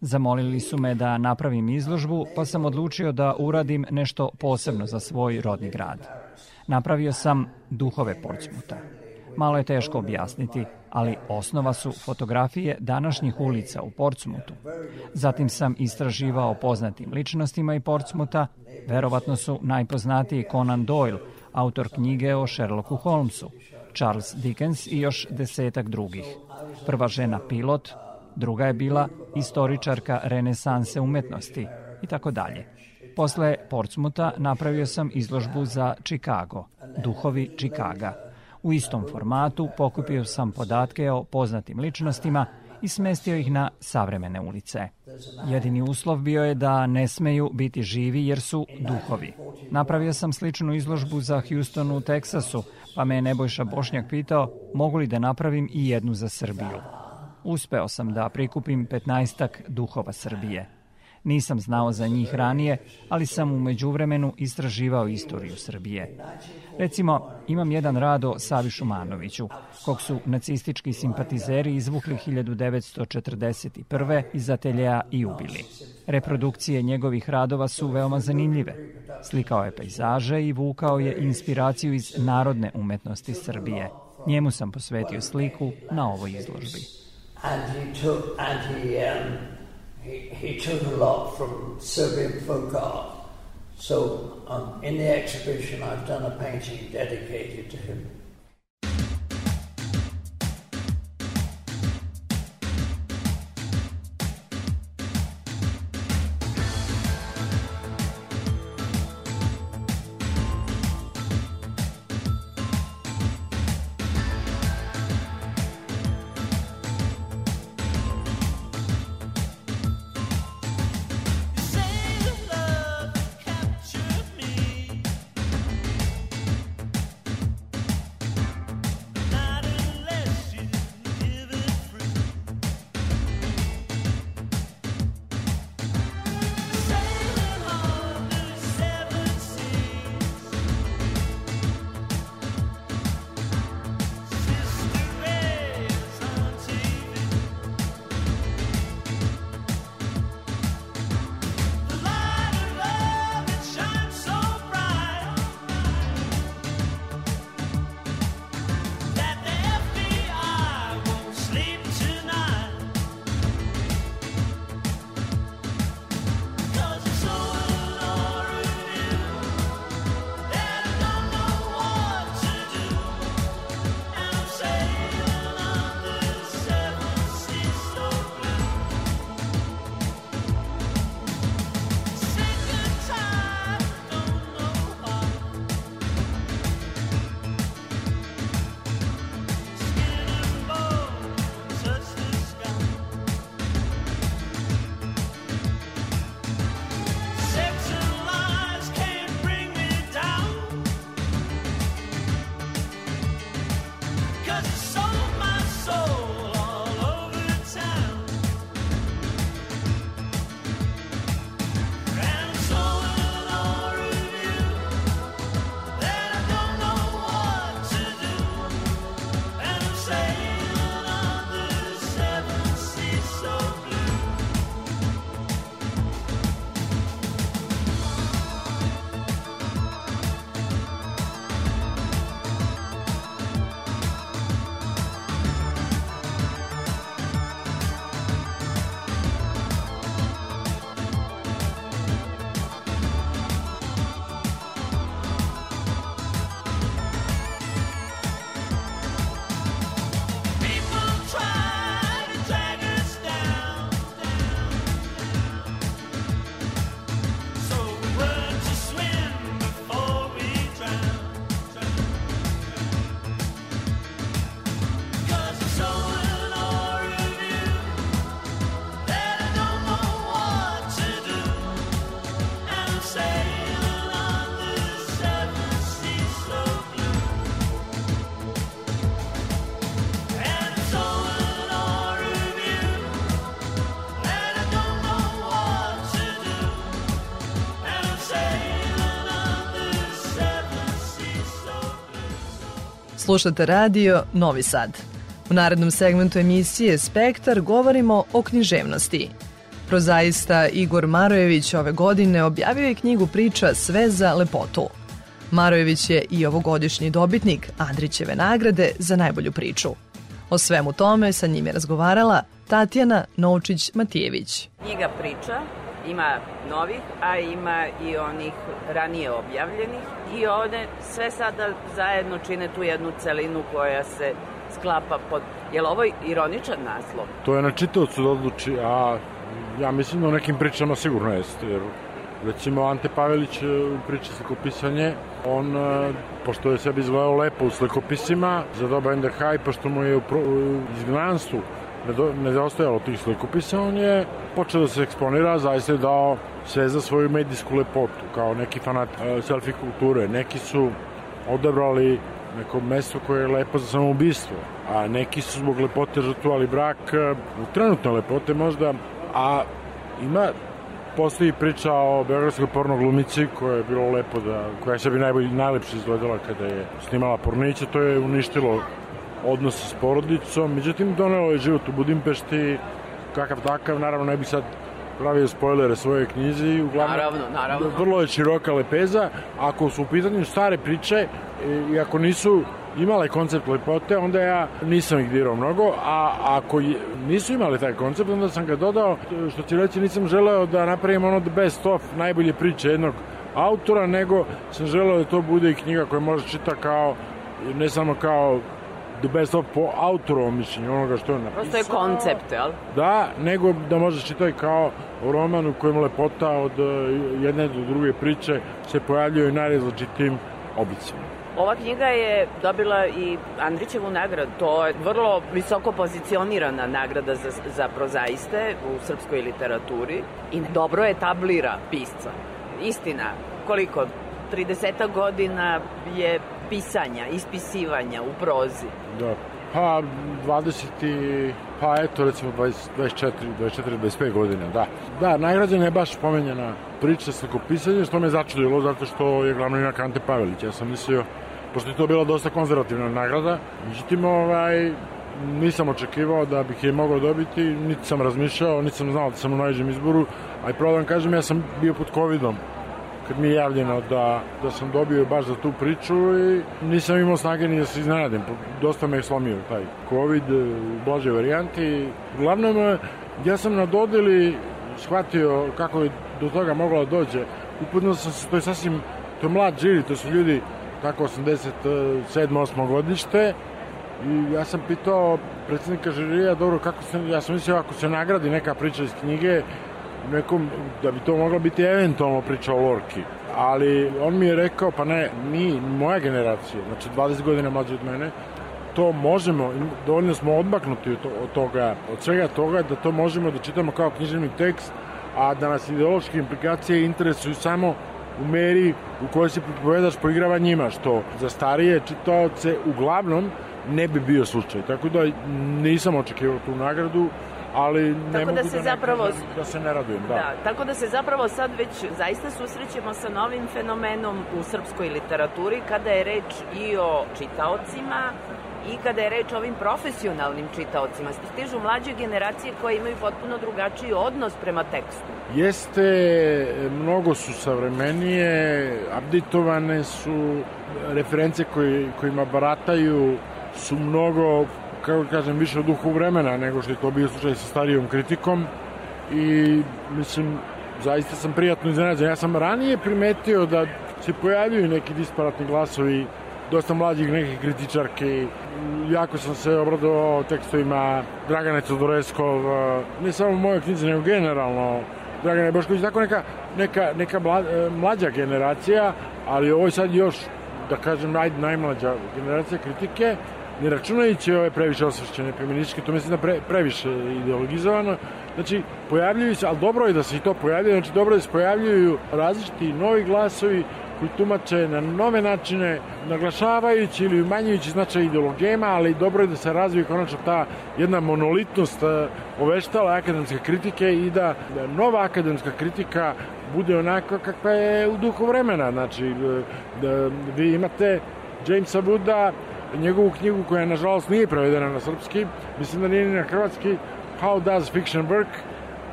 Zamolili su me da napravim izložbu, pa sam odlučio da uradim nešto posebno za svoj rodni grad. Napravio sam duhove Portsmuta. Malo je teško objasniti, ali osnova su fotografije današnjih ulica u Portsmutu. Zatim sam istraživao poznatim ličnostima i Portsmuta, verovatno su najpoznatiji Conan Doyle, autor knjige o Sherlocku Holmesu, Charles Dickens i još desetak drugih. Prva žena pilot, druga je bila istoričarka renesanse umetnosti i tako dalje. Posle Portsmuta napravio sam izložbu za Chicago, Duhovi Chicaga. U istom formatu pokupio sam podatke o poznatim ličnostima i smestio ih na savremene ulice. Jedini uslov bio je da ne smeju biti živi jer su duhovi. Napravio sam sličnu izložbu za Houston u Teksasu, pa me je Nebojša Bošnjak pitao mogu li da napravim i jednu za Srbiju. Uspeo sam da prikupim 15 duhova Srbije. Nisam znao za njih ranije, ali sam u međuvremenu istraživao istoriju Srbije. Recimo, imam jedan rad o Savi Šumanoviću, kog su nacistički simpatizeri izvukli 1941. iz ateljeja i ubili. Reprodukcije njegovih radova su veoma zanimljive. Slikao je pejzaže i vukao je inspiraciju iz narodne umetnosti Srbije. Njemu sam posvetio sliku na ovoj izložbi. And he took, and he, um, he, took a lot from Serbian folk art. So um, in the exhibition, I've done a painting dedicated to him. Slušate radio Novi Sad. U narednom segmentu emisije Spektar govorimo o književnosti. Prozaista Igor Marojević ove godine objavio je knjigu priča Sve za lepotu. Marojević je i ovogodišnji dobitnik Andrićeve nagrade za najbolju priču. O svemu tome sa njim je razgovarala Tatjana Novčić-Matijević. Knjiga priča ima novih, a ima i onih ranije objavljenih i one sve sada zajedno čine tu jednu celinu koja se sklapa pod... Je li ovo ironičan naslov? To je na čitavcu da odluči, a ja mislim da u nekim pričama sigurno jeste, jer recimo Ante Pavelić e, u priči slikopisanje, on, e, pošto je sebi izgledao lepo u slikopisima, za doba NDH i pošto mu je u, pro, u izgnanstvu nedostajalo tih slikopisa, on je počeo da se eksponira, zaista je dao sve za svoju medijsku lepotu, kao neki fanat uh, selfie kulture. Neki su odabrali neko mesto koje je lepo za samoubistvo, a neki su zbog lepote žrtvovali brak, uh, trenutne lepote možda, a ima postoji priča o beogradskoj porno glumici koja je bilo lepo da, koja se bi najbolje, najlepše izgledala kada je snimala porniće, to je uništilo odnose s porodicom, međutim donelo je život u Budimpešti, kakav takav, naravno ne bi sad pravio spoilere svoje knjizi, uglavnom Naravno, naravno. vrlo je široka lepeza, ako su u pitanju stare priče i- i ako nisu imale koncept lepote, onda ja nisam ih dirao mnogo, a ako nisu imali taj koncept, onda sam ga dodao, što ću reći, nisam želeo da napravim ono the best of najbolje priče jednog autora, nego sam želeo da to bude i knjiga koja može čita kao, ne samo kao the best of po autorovom mišljenju, onoga što je napisao. Prosto je koncept, jel? Da, nego da može čitati kao roman u kojem lepota od e, jedne do druge priče se pojavljuje u najrazličitijim oblicima. Ova knjiga je dobila i Andrićevu nagradu. To je vrlo visoko pozicionirana nagrada za, za prozaiste u srpskoj literaturi i dobro je tablira pisca. Istina, koliko? 30 godina je pisanja, ispisivanja u prozi. Da. Pa, 20 i, pa eto, recimo 20, 24, 24, 25 godina, da. Da, nagrađena je baš pomenjena priča slikopisanja, što me začudilo, zato što je glavno inak Ante Pavelić. Ja sam mislio, pošto je to bila dosta konzervativna nagrada, međutim, ovaj, nisam očekivao da bih je mogao dobiti, niti sam razmišljao, niti sam znao da sam u najđem izboru, a i pravo da vam kažem, ja sam bio pod covidom kad mi je javljeno da, da sam dobio baš za tu priču i nisam imao snage ni da se iznenadim. Dosta me je slomio taj COVID u blažoj varijanti. Uglavnom, eh, ja sam na dodeli shvatio kako je do toga moglo da dođe. Upoznao sam se, to je sasvim, to je mlad žiri, to su ljudi tako 87. 8. godište i ja sam pitao predsjednika žirija, dobro, kako se, ja sam mislio ako se nagradi neka priča iz knjige, nekom, da bi to mogla biti eventualno priča o Lorki. Ali on mi je rekao, pa ne, mi, moja generacija, znači 20 godina mlađe od mene, to možemo, dovoljno smo odmaknuti od, to, od toga, od svega toga, da to možemo da čitamo kao književni tekst, a da nas ideološke implikacije interesuju samo u meri u kojoj se pripovedaš poigrava njima, što za starije čitaoce uglavnom ne bi bio slučaj. Tako da nisam očekivao tu nagradu, ali ne Tako da mogu se da, zapravo- da se ne radujem. Da. Da, tako da se zapravo sad već zaista susrećemo sa novim fenomenom u srpskoj literaturi kada je reč i o čitaocima i kada je reč o ovim profesionalnim čitaocima. Stižu mlađe generacije koje imaju potpuno drugačiji odnos prema tekstu. Jeste, mnogo su savremenije, updatovane su, reference koji, kojima barataju su mnogo, kako kažem, više u duhu vremena nego što je to bio slučaj sa starijom kritikom i mislim, zaista sam prijatno iznenađen. Ja sam ranije primetio da se pojavljuju neki disparatni glasovi dosta mlađih nekih kritičarki. Jako sam se obradovao tekstovima Dragane Todoreskov, ne samo u mojoj knjizi, nego generalno Dragane Bošković, tako neka, neka, neka mla, mlađa generacija, ali ovo je sad još, da kažem, naj, najmlađa generacija kritike, ne računajući ove previše osvršćene feminističke, to mislim da pre, previše ideologizovano, znači pojavljuju se, ali dobro je da se i to pojavljuje, znači dobro je da se pojavljuju različiti novi glasovi koji tumače na nove načine, naglašavajući ili umanjujući značaj ideologema, ali dobro je da se razvije konačno ta jedna monolitnost uh, oveštala akademske kritike i da, da nova akademska kritika bude onako kakva je u duhu vremena. Znači, da, vi imate Jamesa Wooda, njegovu knjigu koja nažalost nije prevedena na srpski, mislim da nije ni na hrvatski, How Does Fiction Work,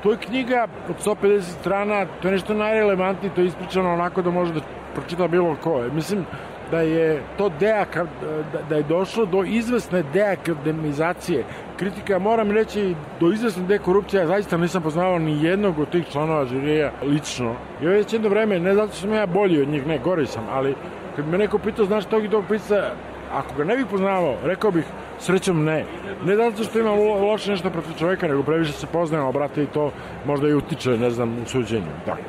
to je knjiga od 150 strana, to je nešto najrelevantnije, to je ispričano onako da može da pročita bilo ko. Mislim da je to deaka, da, da je došlo do izvesne deakademizacije. Kritika, moram reći, do izvesne dekorupcije, ja zaista nisam poznavao ni jednog od tih članova žirija lično. I već jedno vreme, ne zato što sam ja bolji od njih, ne, gori sam, ali kad me neko pitao, znaš tog i tog pisca, ako ga ne bih poznavao, rekao bih, srećom ne. Ne zato što imam lo, loše nešto protiv čoveka, nego previše se poznajemo, brate, i to možda i utiče, ne znam, u suđenju. Tako.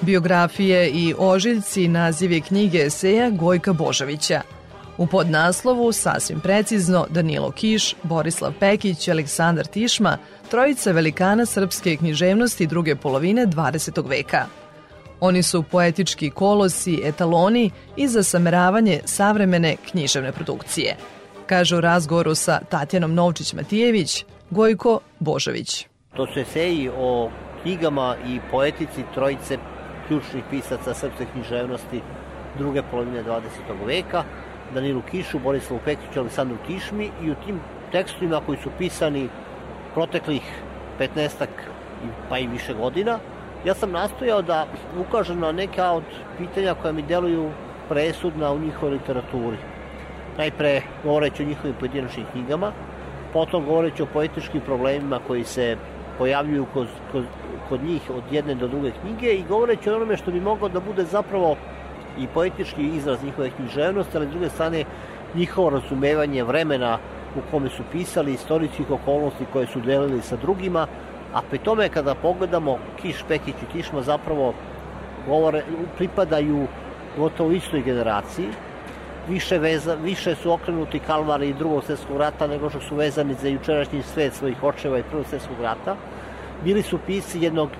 Biografije i ožiljci naziv je knjige eseja Gojka Božovića. U podnaslovu sasvim precizno Danilo Kiš, Borislav Pekić Aleksandar Tišma, trojica velikana srpske književnosti druge polovine 20. veka. Oni su poetički kolosi, etaloni i za sameravanje savremene književne produkcije. Kaže u razgovoru sa Tatjanom Novčić-Matijević, Gojko Božović. To su eseji o knjigama i poetici trojice ključnih pisaca srpske književnosti druge polovine 20. veka, Danilu Kišu, Borislavu Pekiću, Aleksandru Kišmi i u tim tekstovima koji su pisani proteklih 15 pa i više godina, ja sam nastojao da ukažem na neka od pitanja koja mi deluju presudna u njihovoj literaturi. Najpre govoreći o njihovim pojedinačnim knjigama, potom govoreći o poetičkim problemima koji se pojavljuju kod, kod, kod njih od jedne do druge knjige i govoreći o onome što bi moglo da bude zapravo i poetički izraz njihove književnosti, ali s druge strane njihovo razumevanje vremena u kome su pisali, istorijskih okolnosti koje su delili sa drugima, a pri tome kada pogledamo Kiš, Pekić i Kišma zapravo govore, pripadaju gotovo istoj generaciji, više, veza, više su okrenuti kalvari i drugog svjetskog rata nego što su vezani za jučerašnji svet svojih očeva i prvog svjetskog rata. Bili su pisci jednog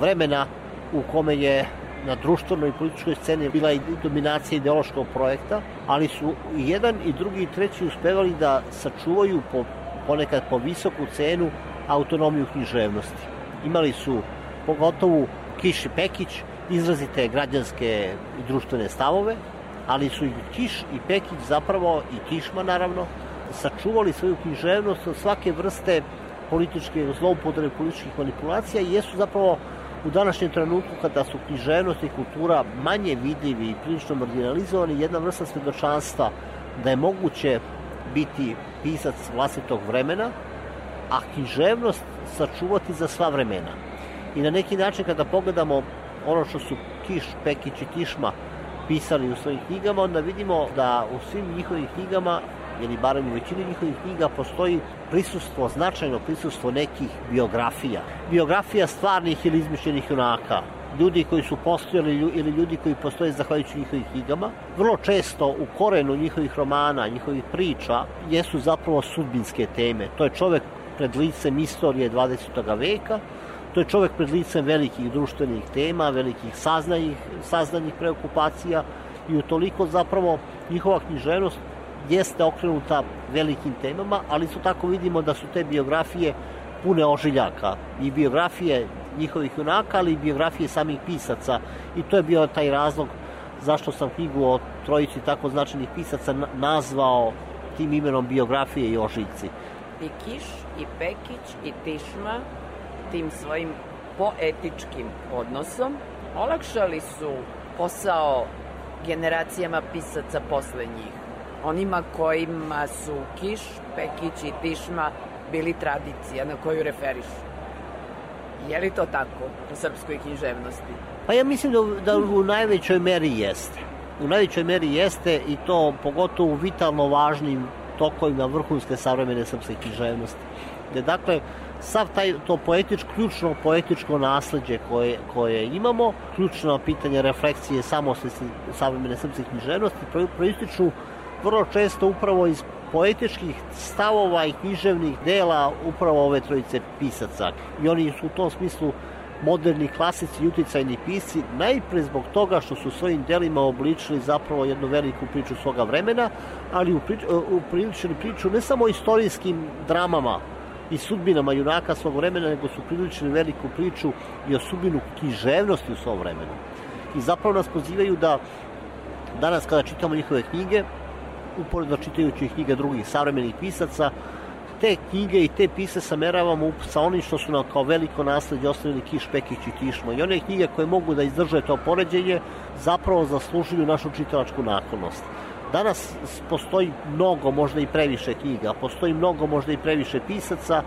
vremena u kome je na društvenoj i političkoj sceni bila i dominacija ideološkog projekta, ali su i jedan i drugi i treći uspevali da sačuvaju po, ponekad po visoku cenu autonomiju književnosti. Imali su pogotovo Kiš i Pekić izrazite građanske i društvene stavove, ali su i Kiš i Pekić zapravo i Kišma naravno sačuvali svoju književnost od svake vrste političke zloupotrebe političkih manipulacija i jesu zapravo u današnjem trenutku kada su književnost i kultura manje vidljivi i prilično marginalizovani, jedna vrsta svedočanstva da je moguće biti pisac vlastitog vremena, a književnost sačuvati za sva vremena. I na neki način kada pogledamo ono što su Kiš, Pekić i Tišma pisali u svojim knjigama, onda vidimo da u svim njihovim knjigama ili barem u većini njihovih knjiga postoji prisustvo, značajno prisustvo nekih biografija. Biografija stvarnih ili izmišljenih junaka, ljudi koji su postojali ili ljudi koji postoje zahvaljujući njihovih knjigama. Vrlo često u korenu njihovih romana, njihovih priča, jesu zapravo sudbinske teme. To je čovek pred licem istorije 20. veka, to je čovek pred licem velikih društvenih tema, velikih saznajih, saznanih preokupacija i utoliko zapravo njihova književnost jeste okrenuta velikim temama, ali su tako vidimo da su te biografije pune ožiljaka. I biografije njihovih junaka, ali i biografije samih pisaca. I to je bio taj razlog zašto sam knjigu o trojici tako značajnih pisaca nazvao tim imenom biografije i ožiljci. I Kiš, i Pekić, i Tišma tim svojim poetičkim odnosom olakšali su posao generacijama pisaca posle njih onima kojima su Kiš, Pekić i Tišma bili tradicija na koju referišu. Je li to tako u srpskoj književnosti? Pa ja mislim da, da u najvećoj meri jeste. U najvećoj meri jeste i to pogotovo u vitalno važnim tokovima vrhunske savremene srpske književnosti. Gde dakle, sav taj, to poetičko, ključno poetičko nasledđe koje, koje imamo, ključno pitanje refleksije samosvesti savremene srpske književnosti proističu vrlo često upravo iz poetičkih stavova i književnih dela upravo ove trojice pisaca. I oni su u tom smislu moderni klasici i uticajni pisci, najpre zbog toga što su svojim delima obličili zapravo jednu veliku priču svoga vremena, ali upriličili priču ne samo istorijskim dramama i sudbinama junaka svog vremena, nego su priličili veliku priču i o sudbinu književnosti u svom vremenu. I zapravo nas pozivaju da danas kada čitamo njihove knjige, uporedno čitajući knjige drugih savremenih pisaca, te knjige i te pise sameravamo sa onim što su nam kao veliko nasledđe ostavili Kiš, Pekić i Tišmo. I one knjige koje mogu da izdrže to poređenje zapravo zaslužuju našu čitalačku naklonost. Danas postoji mnogo, možda i previše knjiga, postoji mnogo, možda i previše pisaca,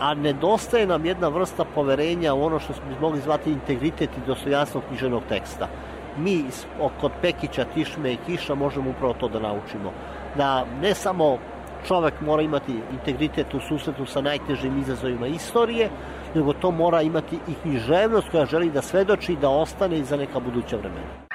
a nedostaje nam jedna vrsta poverenja u ono što smo mogli zvati integritet i dostojanstvo knjiženog teksta mi kod Pekića, Tišme i Kiša možemo upravo to da naučimo. Da ne samo čovek mora imati integritet u susretu sa najtežim izazovima istorije, nego to mora imati i književnost koja želi da svedoči da ostane i za neka buduća vremena.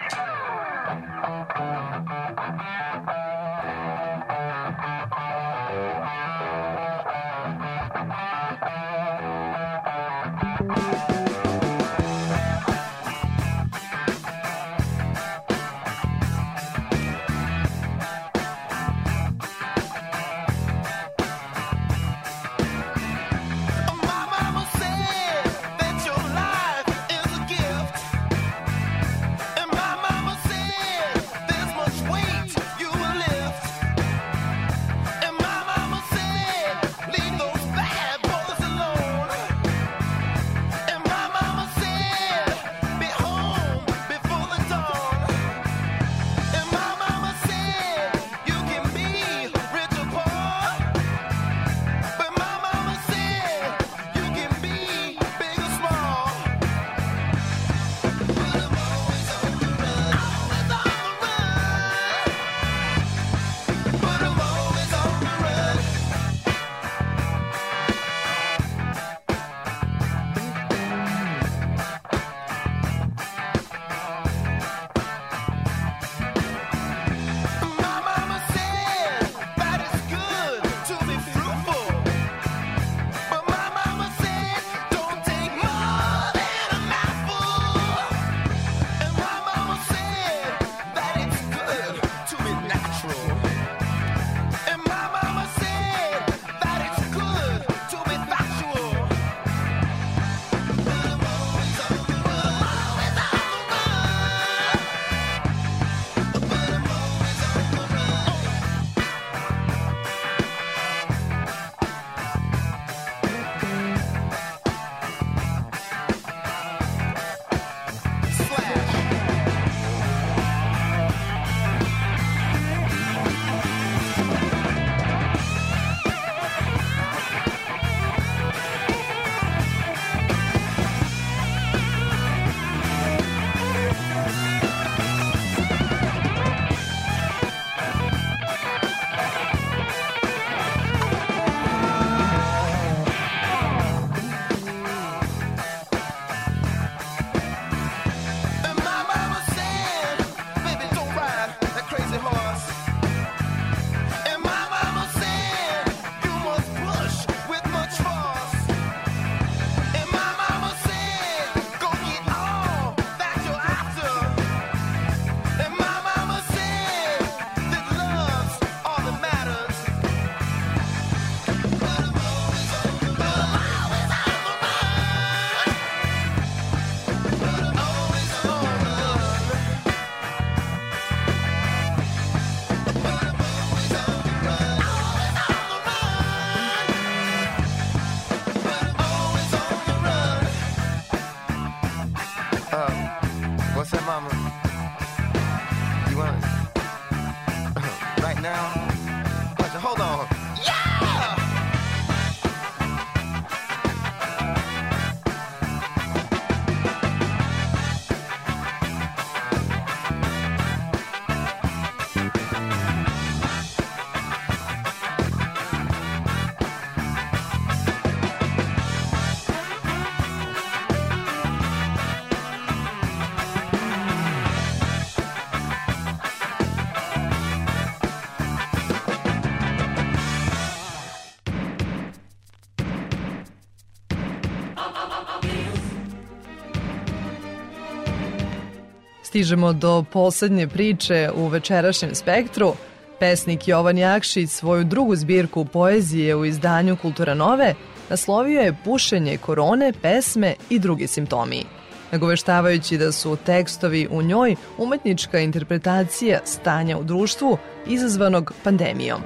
Stižemo do poslednje priče u večerašnjem spektru. Pesnik Jovan Jakšić svoju drugu zbirku poezije u izdanju Kultura Nove naslovio je Pušenje korone, pesme i drugi simptomi nagoveštavajući da su tekstovi u njoj umetnička interpretacija stanja u društvu izazvanog pandemijom.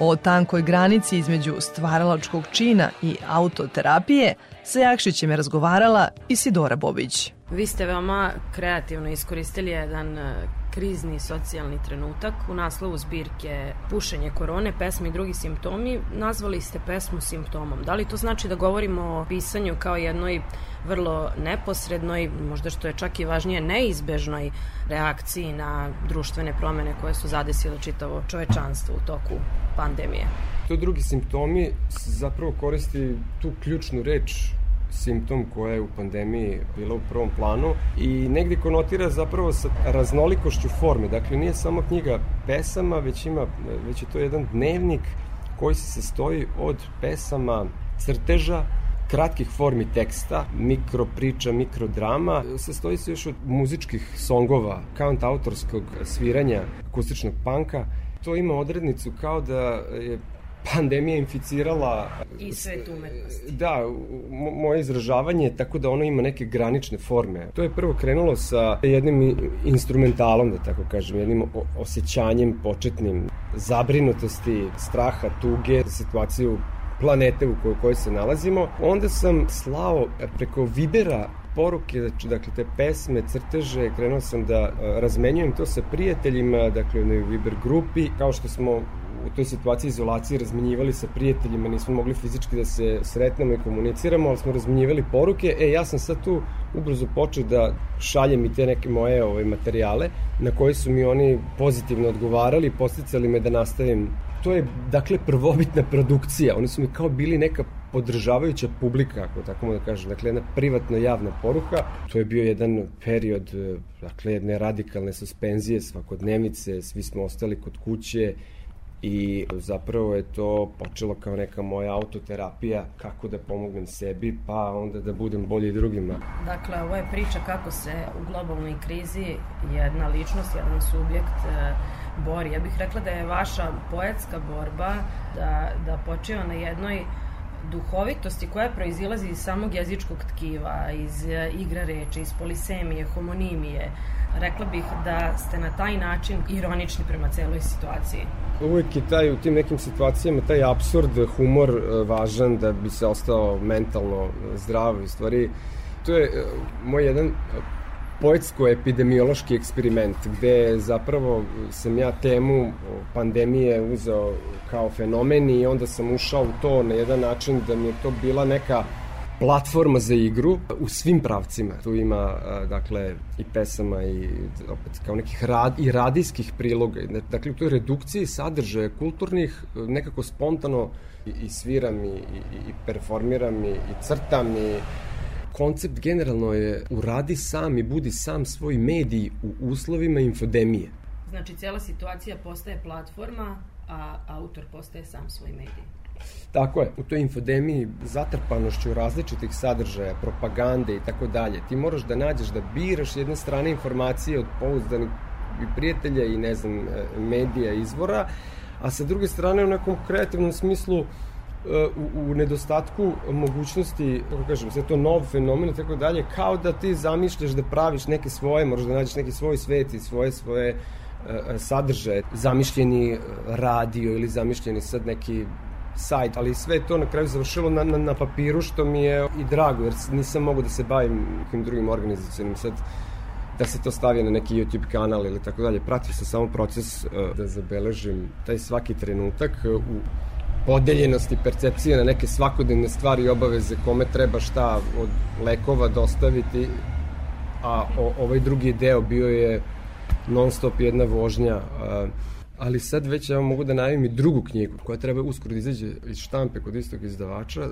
O tankoj granici između stvaralačkog čina i autoterapije sa Jakšićem je razgovarala Isidora Bobić. Vi ste veoma kreativno iskoristili jedan e, krizni socijalni trenutak. U naslovu zbirke Pušenje korone, pesme i drugi simptomi nazvali ste pesmu simptomom. Da li to znači da govorimo o pisanju kao jednoj vrlo neposrednoj, možda što je čak i važnije, neizbežnoj reakciji na društvene promene koje su zadesile čitavo čovečanstvo u toku pandemije? To drugi simptomi zapravo koristi tu ključnu reč simptom koja je u pandemiji bila u prvom planu i negde konotira zapravo sa raznolikošću forme. Dakle, nije samo knjiga pesama, već, ima, već je to jedan dnevnik koji se sastoji od pesama, crteža, kratkih formi teksta, mikro priča, mikro drama, sastoji se još od muzičkih songova, count autorskog sviranja akustičnog panka. To ima odrednicu kao da je pandemija inficirala... I svet umetnosti. Da, moje izražavanje tako da ono ima neke granične forme. To je prvo krenulo sa jednim instrumentalom, da tako kažem, jednim osjećanjem početnim zabrinutosti, straha, tuge, situaciju planete u kojoj, kojoj se nalazimo. Onda sam slao preko Vibera poruke, znači, dakle, te pesme, crteže, krenuo sam da razmenjujem to sa prijateljima, dakle, u Viber grupi, kao što smo u toj situaciji izolacije razmenjivali sa prijateljima, nismo mogli fizički da se sretnemo i komuniciramo, ali smo razmenjivali poruke. E, ja sam sad tu ubrzo počeo da šaljem i te neke moje ove, ovaj, materijale na koje su mi oni pozitivno odgovarali, posticali me da nastavim. To je, dakle, prvobitna produkcija. Oni su mi kao bili neka podržavajuća publika, ako tako mogu da kažem, dakle jedna privatno javna poruka. To je bio jedan period, dakle, jedne radikalne suspenzije, svakodnevnice, svi smo ostali kod kuće, i zapravo je to počelo kao neka moja autoterapija kako da pomognem sebi pa onda da budem bolji drugima. Dakle, ovo je priča kako se u globalnoj krizi jedna ličnost, jedan subjekt e, bori. Ja bih rekla da je vaša poetska borba da, da počiva na jednoj duhovitosti koja proizilazi iz samog jezičkog tkiva, iz e, igra reči, iz polisemije, homonimije, rekla bih da ste na taj način ironični prema celoj situaciji. Uvijek je taj u tim nekim situacijama taj absurd, humor e, važan da bi se ostao mentalno zdrav i stvari. To je moj jedan poetsko-epidemiološki eksperiment gde zapravo sam ja temu pandemije uzeo kao fenomen i onda sam ušao u to na jedan način da mi je to bila neka platforma za igru u svim pravcima. Tu ima, dakle, i pesama i opet kao nekih rad, i radijskih priloga. Dakle, u toj redukciji sadržaja kulturnih nekako spontano i, i sviram i, i, i performiram i, i crtam i koncept generalno je uradi sam i budi sam svoj medij u uslovima infodemije. Znači, cijela situacija postaje platforma, a autor postaje sam svoj medij. Tako je, u toj infodemiji zatrpanošću različitih sadržaja, propagande i tako dalje, ti moraš da nađeš da biraš jedne strane informacije od pouzdanih prijatelja i ne znam, e, medija, izvora, a sa druge strane u nekom kreativnom smislu e, u, u nedostatku mogućnosti, kako kažem, sve to nov fenomen i tako dalje, kao da ti zamišljaš da praviš neke svoje, moraš da nađeš neki svoj svet i svoje svoje e, sadržaje, zamišljeni radio ili zamišljeni sad neki sajt, ali sve to na kraju završilo na, na, na papiru, što mi je i drago, jer nisam mogu da se bavim nekim drugim organizacijom sad da se to stavi na neki YouTube kanal ili tako dalje. Pratio sam samo proces uh, da zabeležim taj svaki trenutak uh, u podeljenosti percepcije na neke svakodnevne stvari i obaveze kome treba šta od lekova dostaviti a o, ovaj drugi deo bio je non stop jedna vožnja uh, ali sad već ja mogu da najavim i drugu knjigu koja treba uskoro da izađe iz štampe kod istog izdavača, e,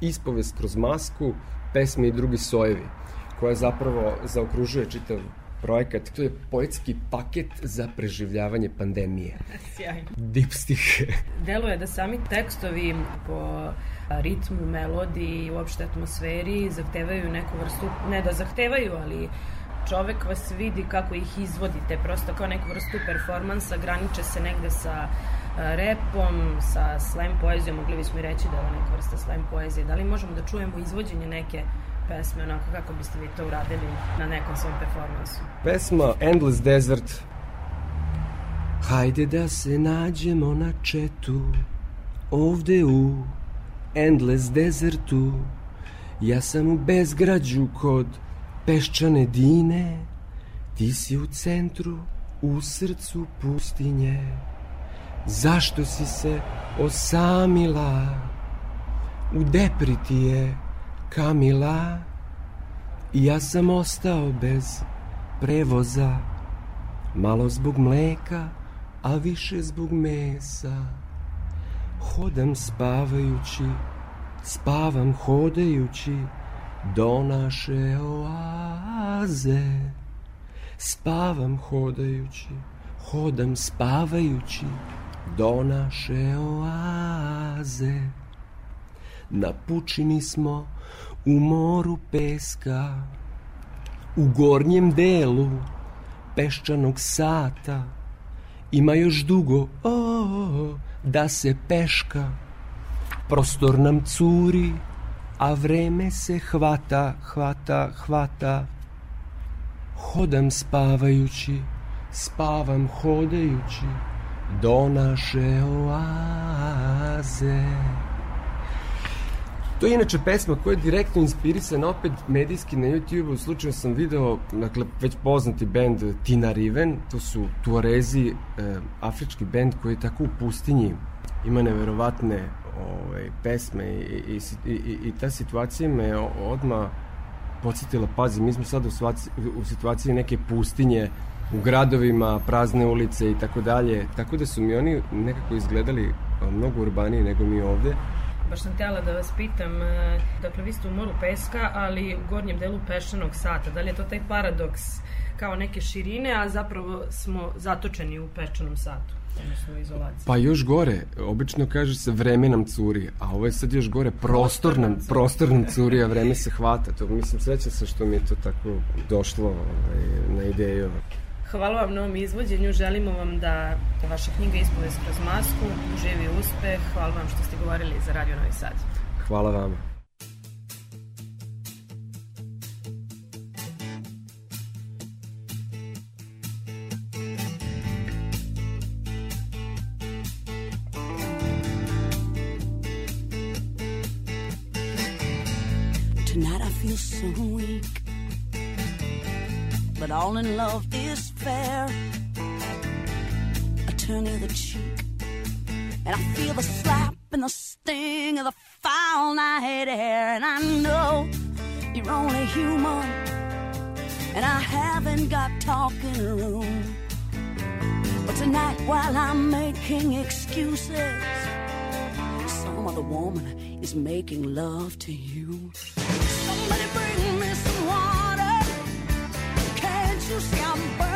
ispovest kroz masku, pesme i drugi sojevi, koja zapravo zaokružuje čitav projekat. To je poetski paket za preživljavanje pandemije. Sjajno. Dipstih. Deluje da sami tekstovi po ritmu, melodiji i uopšte atmosferi zahtevaju neku vrstu, ne da zahtevaju, ali čovek vas vidi kako ih izvodite, prosto kao neku vrstu performansa, graniče se negde sa repom, sa slam poezijom, mogli bismo i reći da je ovo neka vrsta slam poezije. Da li možemo da čujemo izvođenje neke pesme, onako kako biste vi to uradili na nekom svom performansu? Pesma Endless Desert. Hajde da se nađemo na četu, ovde u Endless Desertu. Ja sam u bezgrađu kod peščane dine, ti si u centru, u srcu pustinje. Zašto si se osamila? U depri ti je Kamila I ja sam ostao bez prevoza Malo zbog mleka, a više zbog mesa Hodam spavajući, spavam hodajući Do naše oaze Spavam hodajući, hodam spavajući do naše oaze. Na pučini smo u moru peska, u gornjem delu peščanog sata. Ima još dugo, o, da se peška. Prostor nam curi, a vreme se hvata, hvata, hvata. Hodam spavajući, spavam hodajući do naše oaze. To je inače pesma koja je direktno inspirisana opet medijski na YouTube-u. Slučajno sam video, dakle, već poznati band Tina Riven, to su Tuarezi, e, afrički band koji je tako u pustinji, ima neverovatne ovaj, pesme i, i, i, i, ta situacija me odma podsjetila, pazi, mi smo sad u, situaciji, u situaciji neke pustinje, u gradovima, prazne ulice i tako dalje. Tako da su mi oni nekako izgledali mnogo urbanije nego mi ovde. Baš sam htjela da vas pitam, e, dakle vi ste u moru peska, ali u gornjem delu peščanog sata. Da li je to taj paradoks kao neke širine, a zapravo smo zatočeni u peščanom satu? Odnosno. Pa još gore, obično kaže se vreme nam curi, a ovo je sad još gore, prostor nam, prostor nam curi, a vreme se hvata. To, mislim, srećan se što mi je to tako došlo ovaj, na ideju. Hvala vam na ovom izvođenju, želimo vam da vaša knjiga ispovest kroz masku, živi uspeh, hvala vam što ste govorili za Radio Novi Sad. Hvala vama. But all in love is fair. I turn the cheek. And I feel the slap and the sting of the foul night air. And I know you're only human. And I haven't got talking room. But tonight, while I'm making excuses, some other woman is making love to you. Somebody siang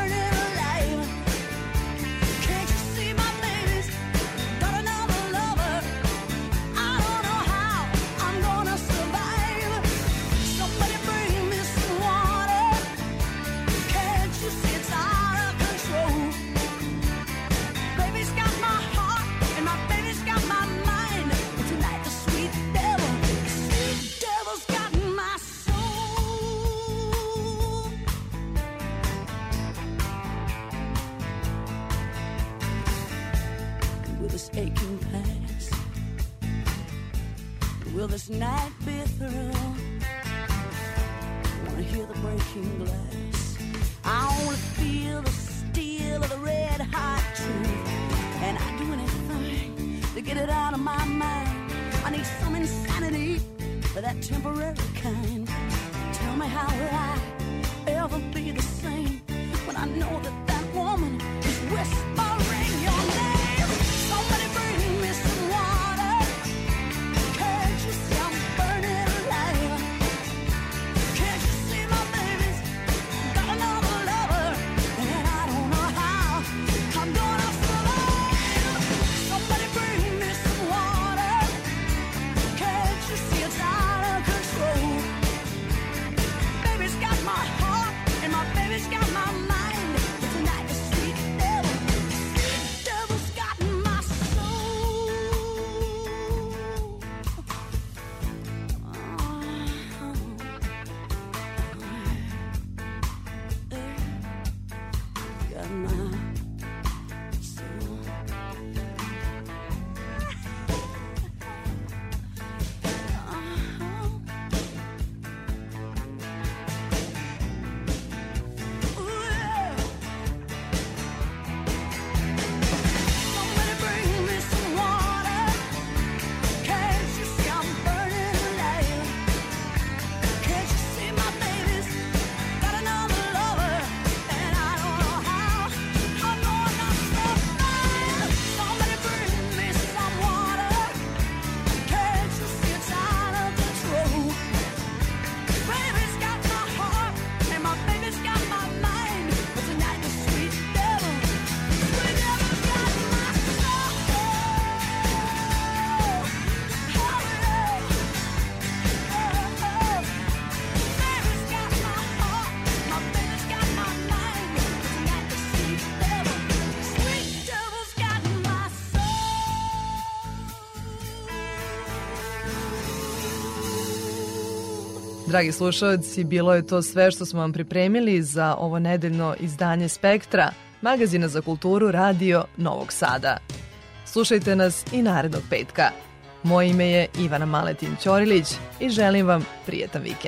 this night be through? Wanna hear the breaking glass? I only feel the steel of the red hot truth, and I'd do anything to get it out of my mind. I need some insanity for that temporary kind. Tell me how will I ever be the same when I know that that woman is whispering Dragi slušalci, bilo je to sve što smo vam pripremili za ovo nedeljno izdanje Spektra, magazina za kulturu Radio Novog Sada. Slušajte nas i narednog petka. Moje ime je Ivana Maletin Ćorilić i želim vam prijetan vikend.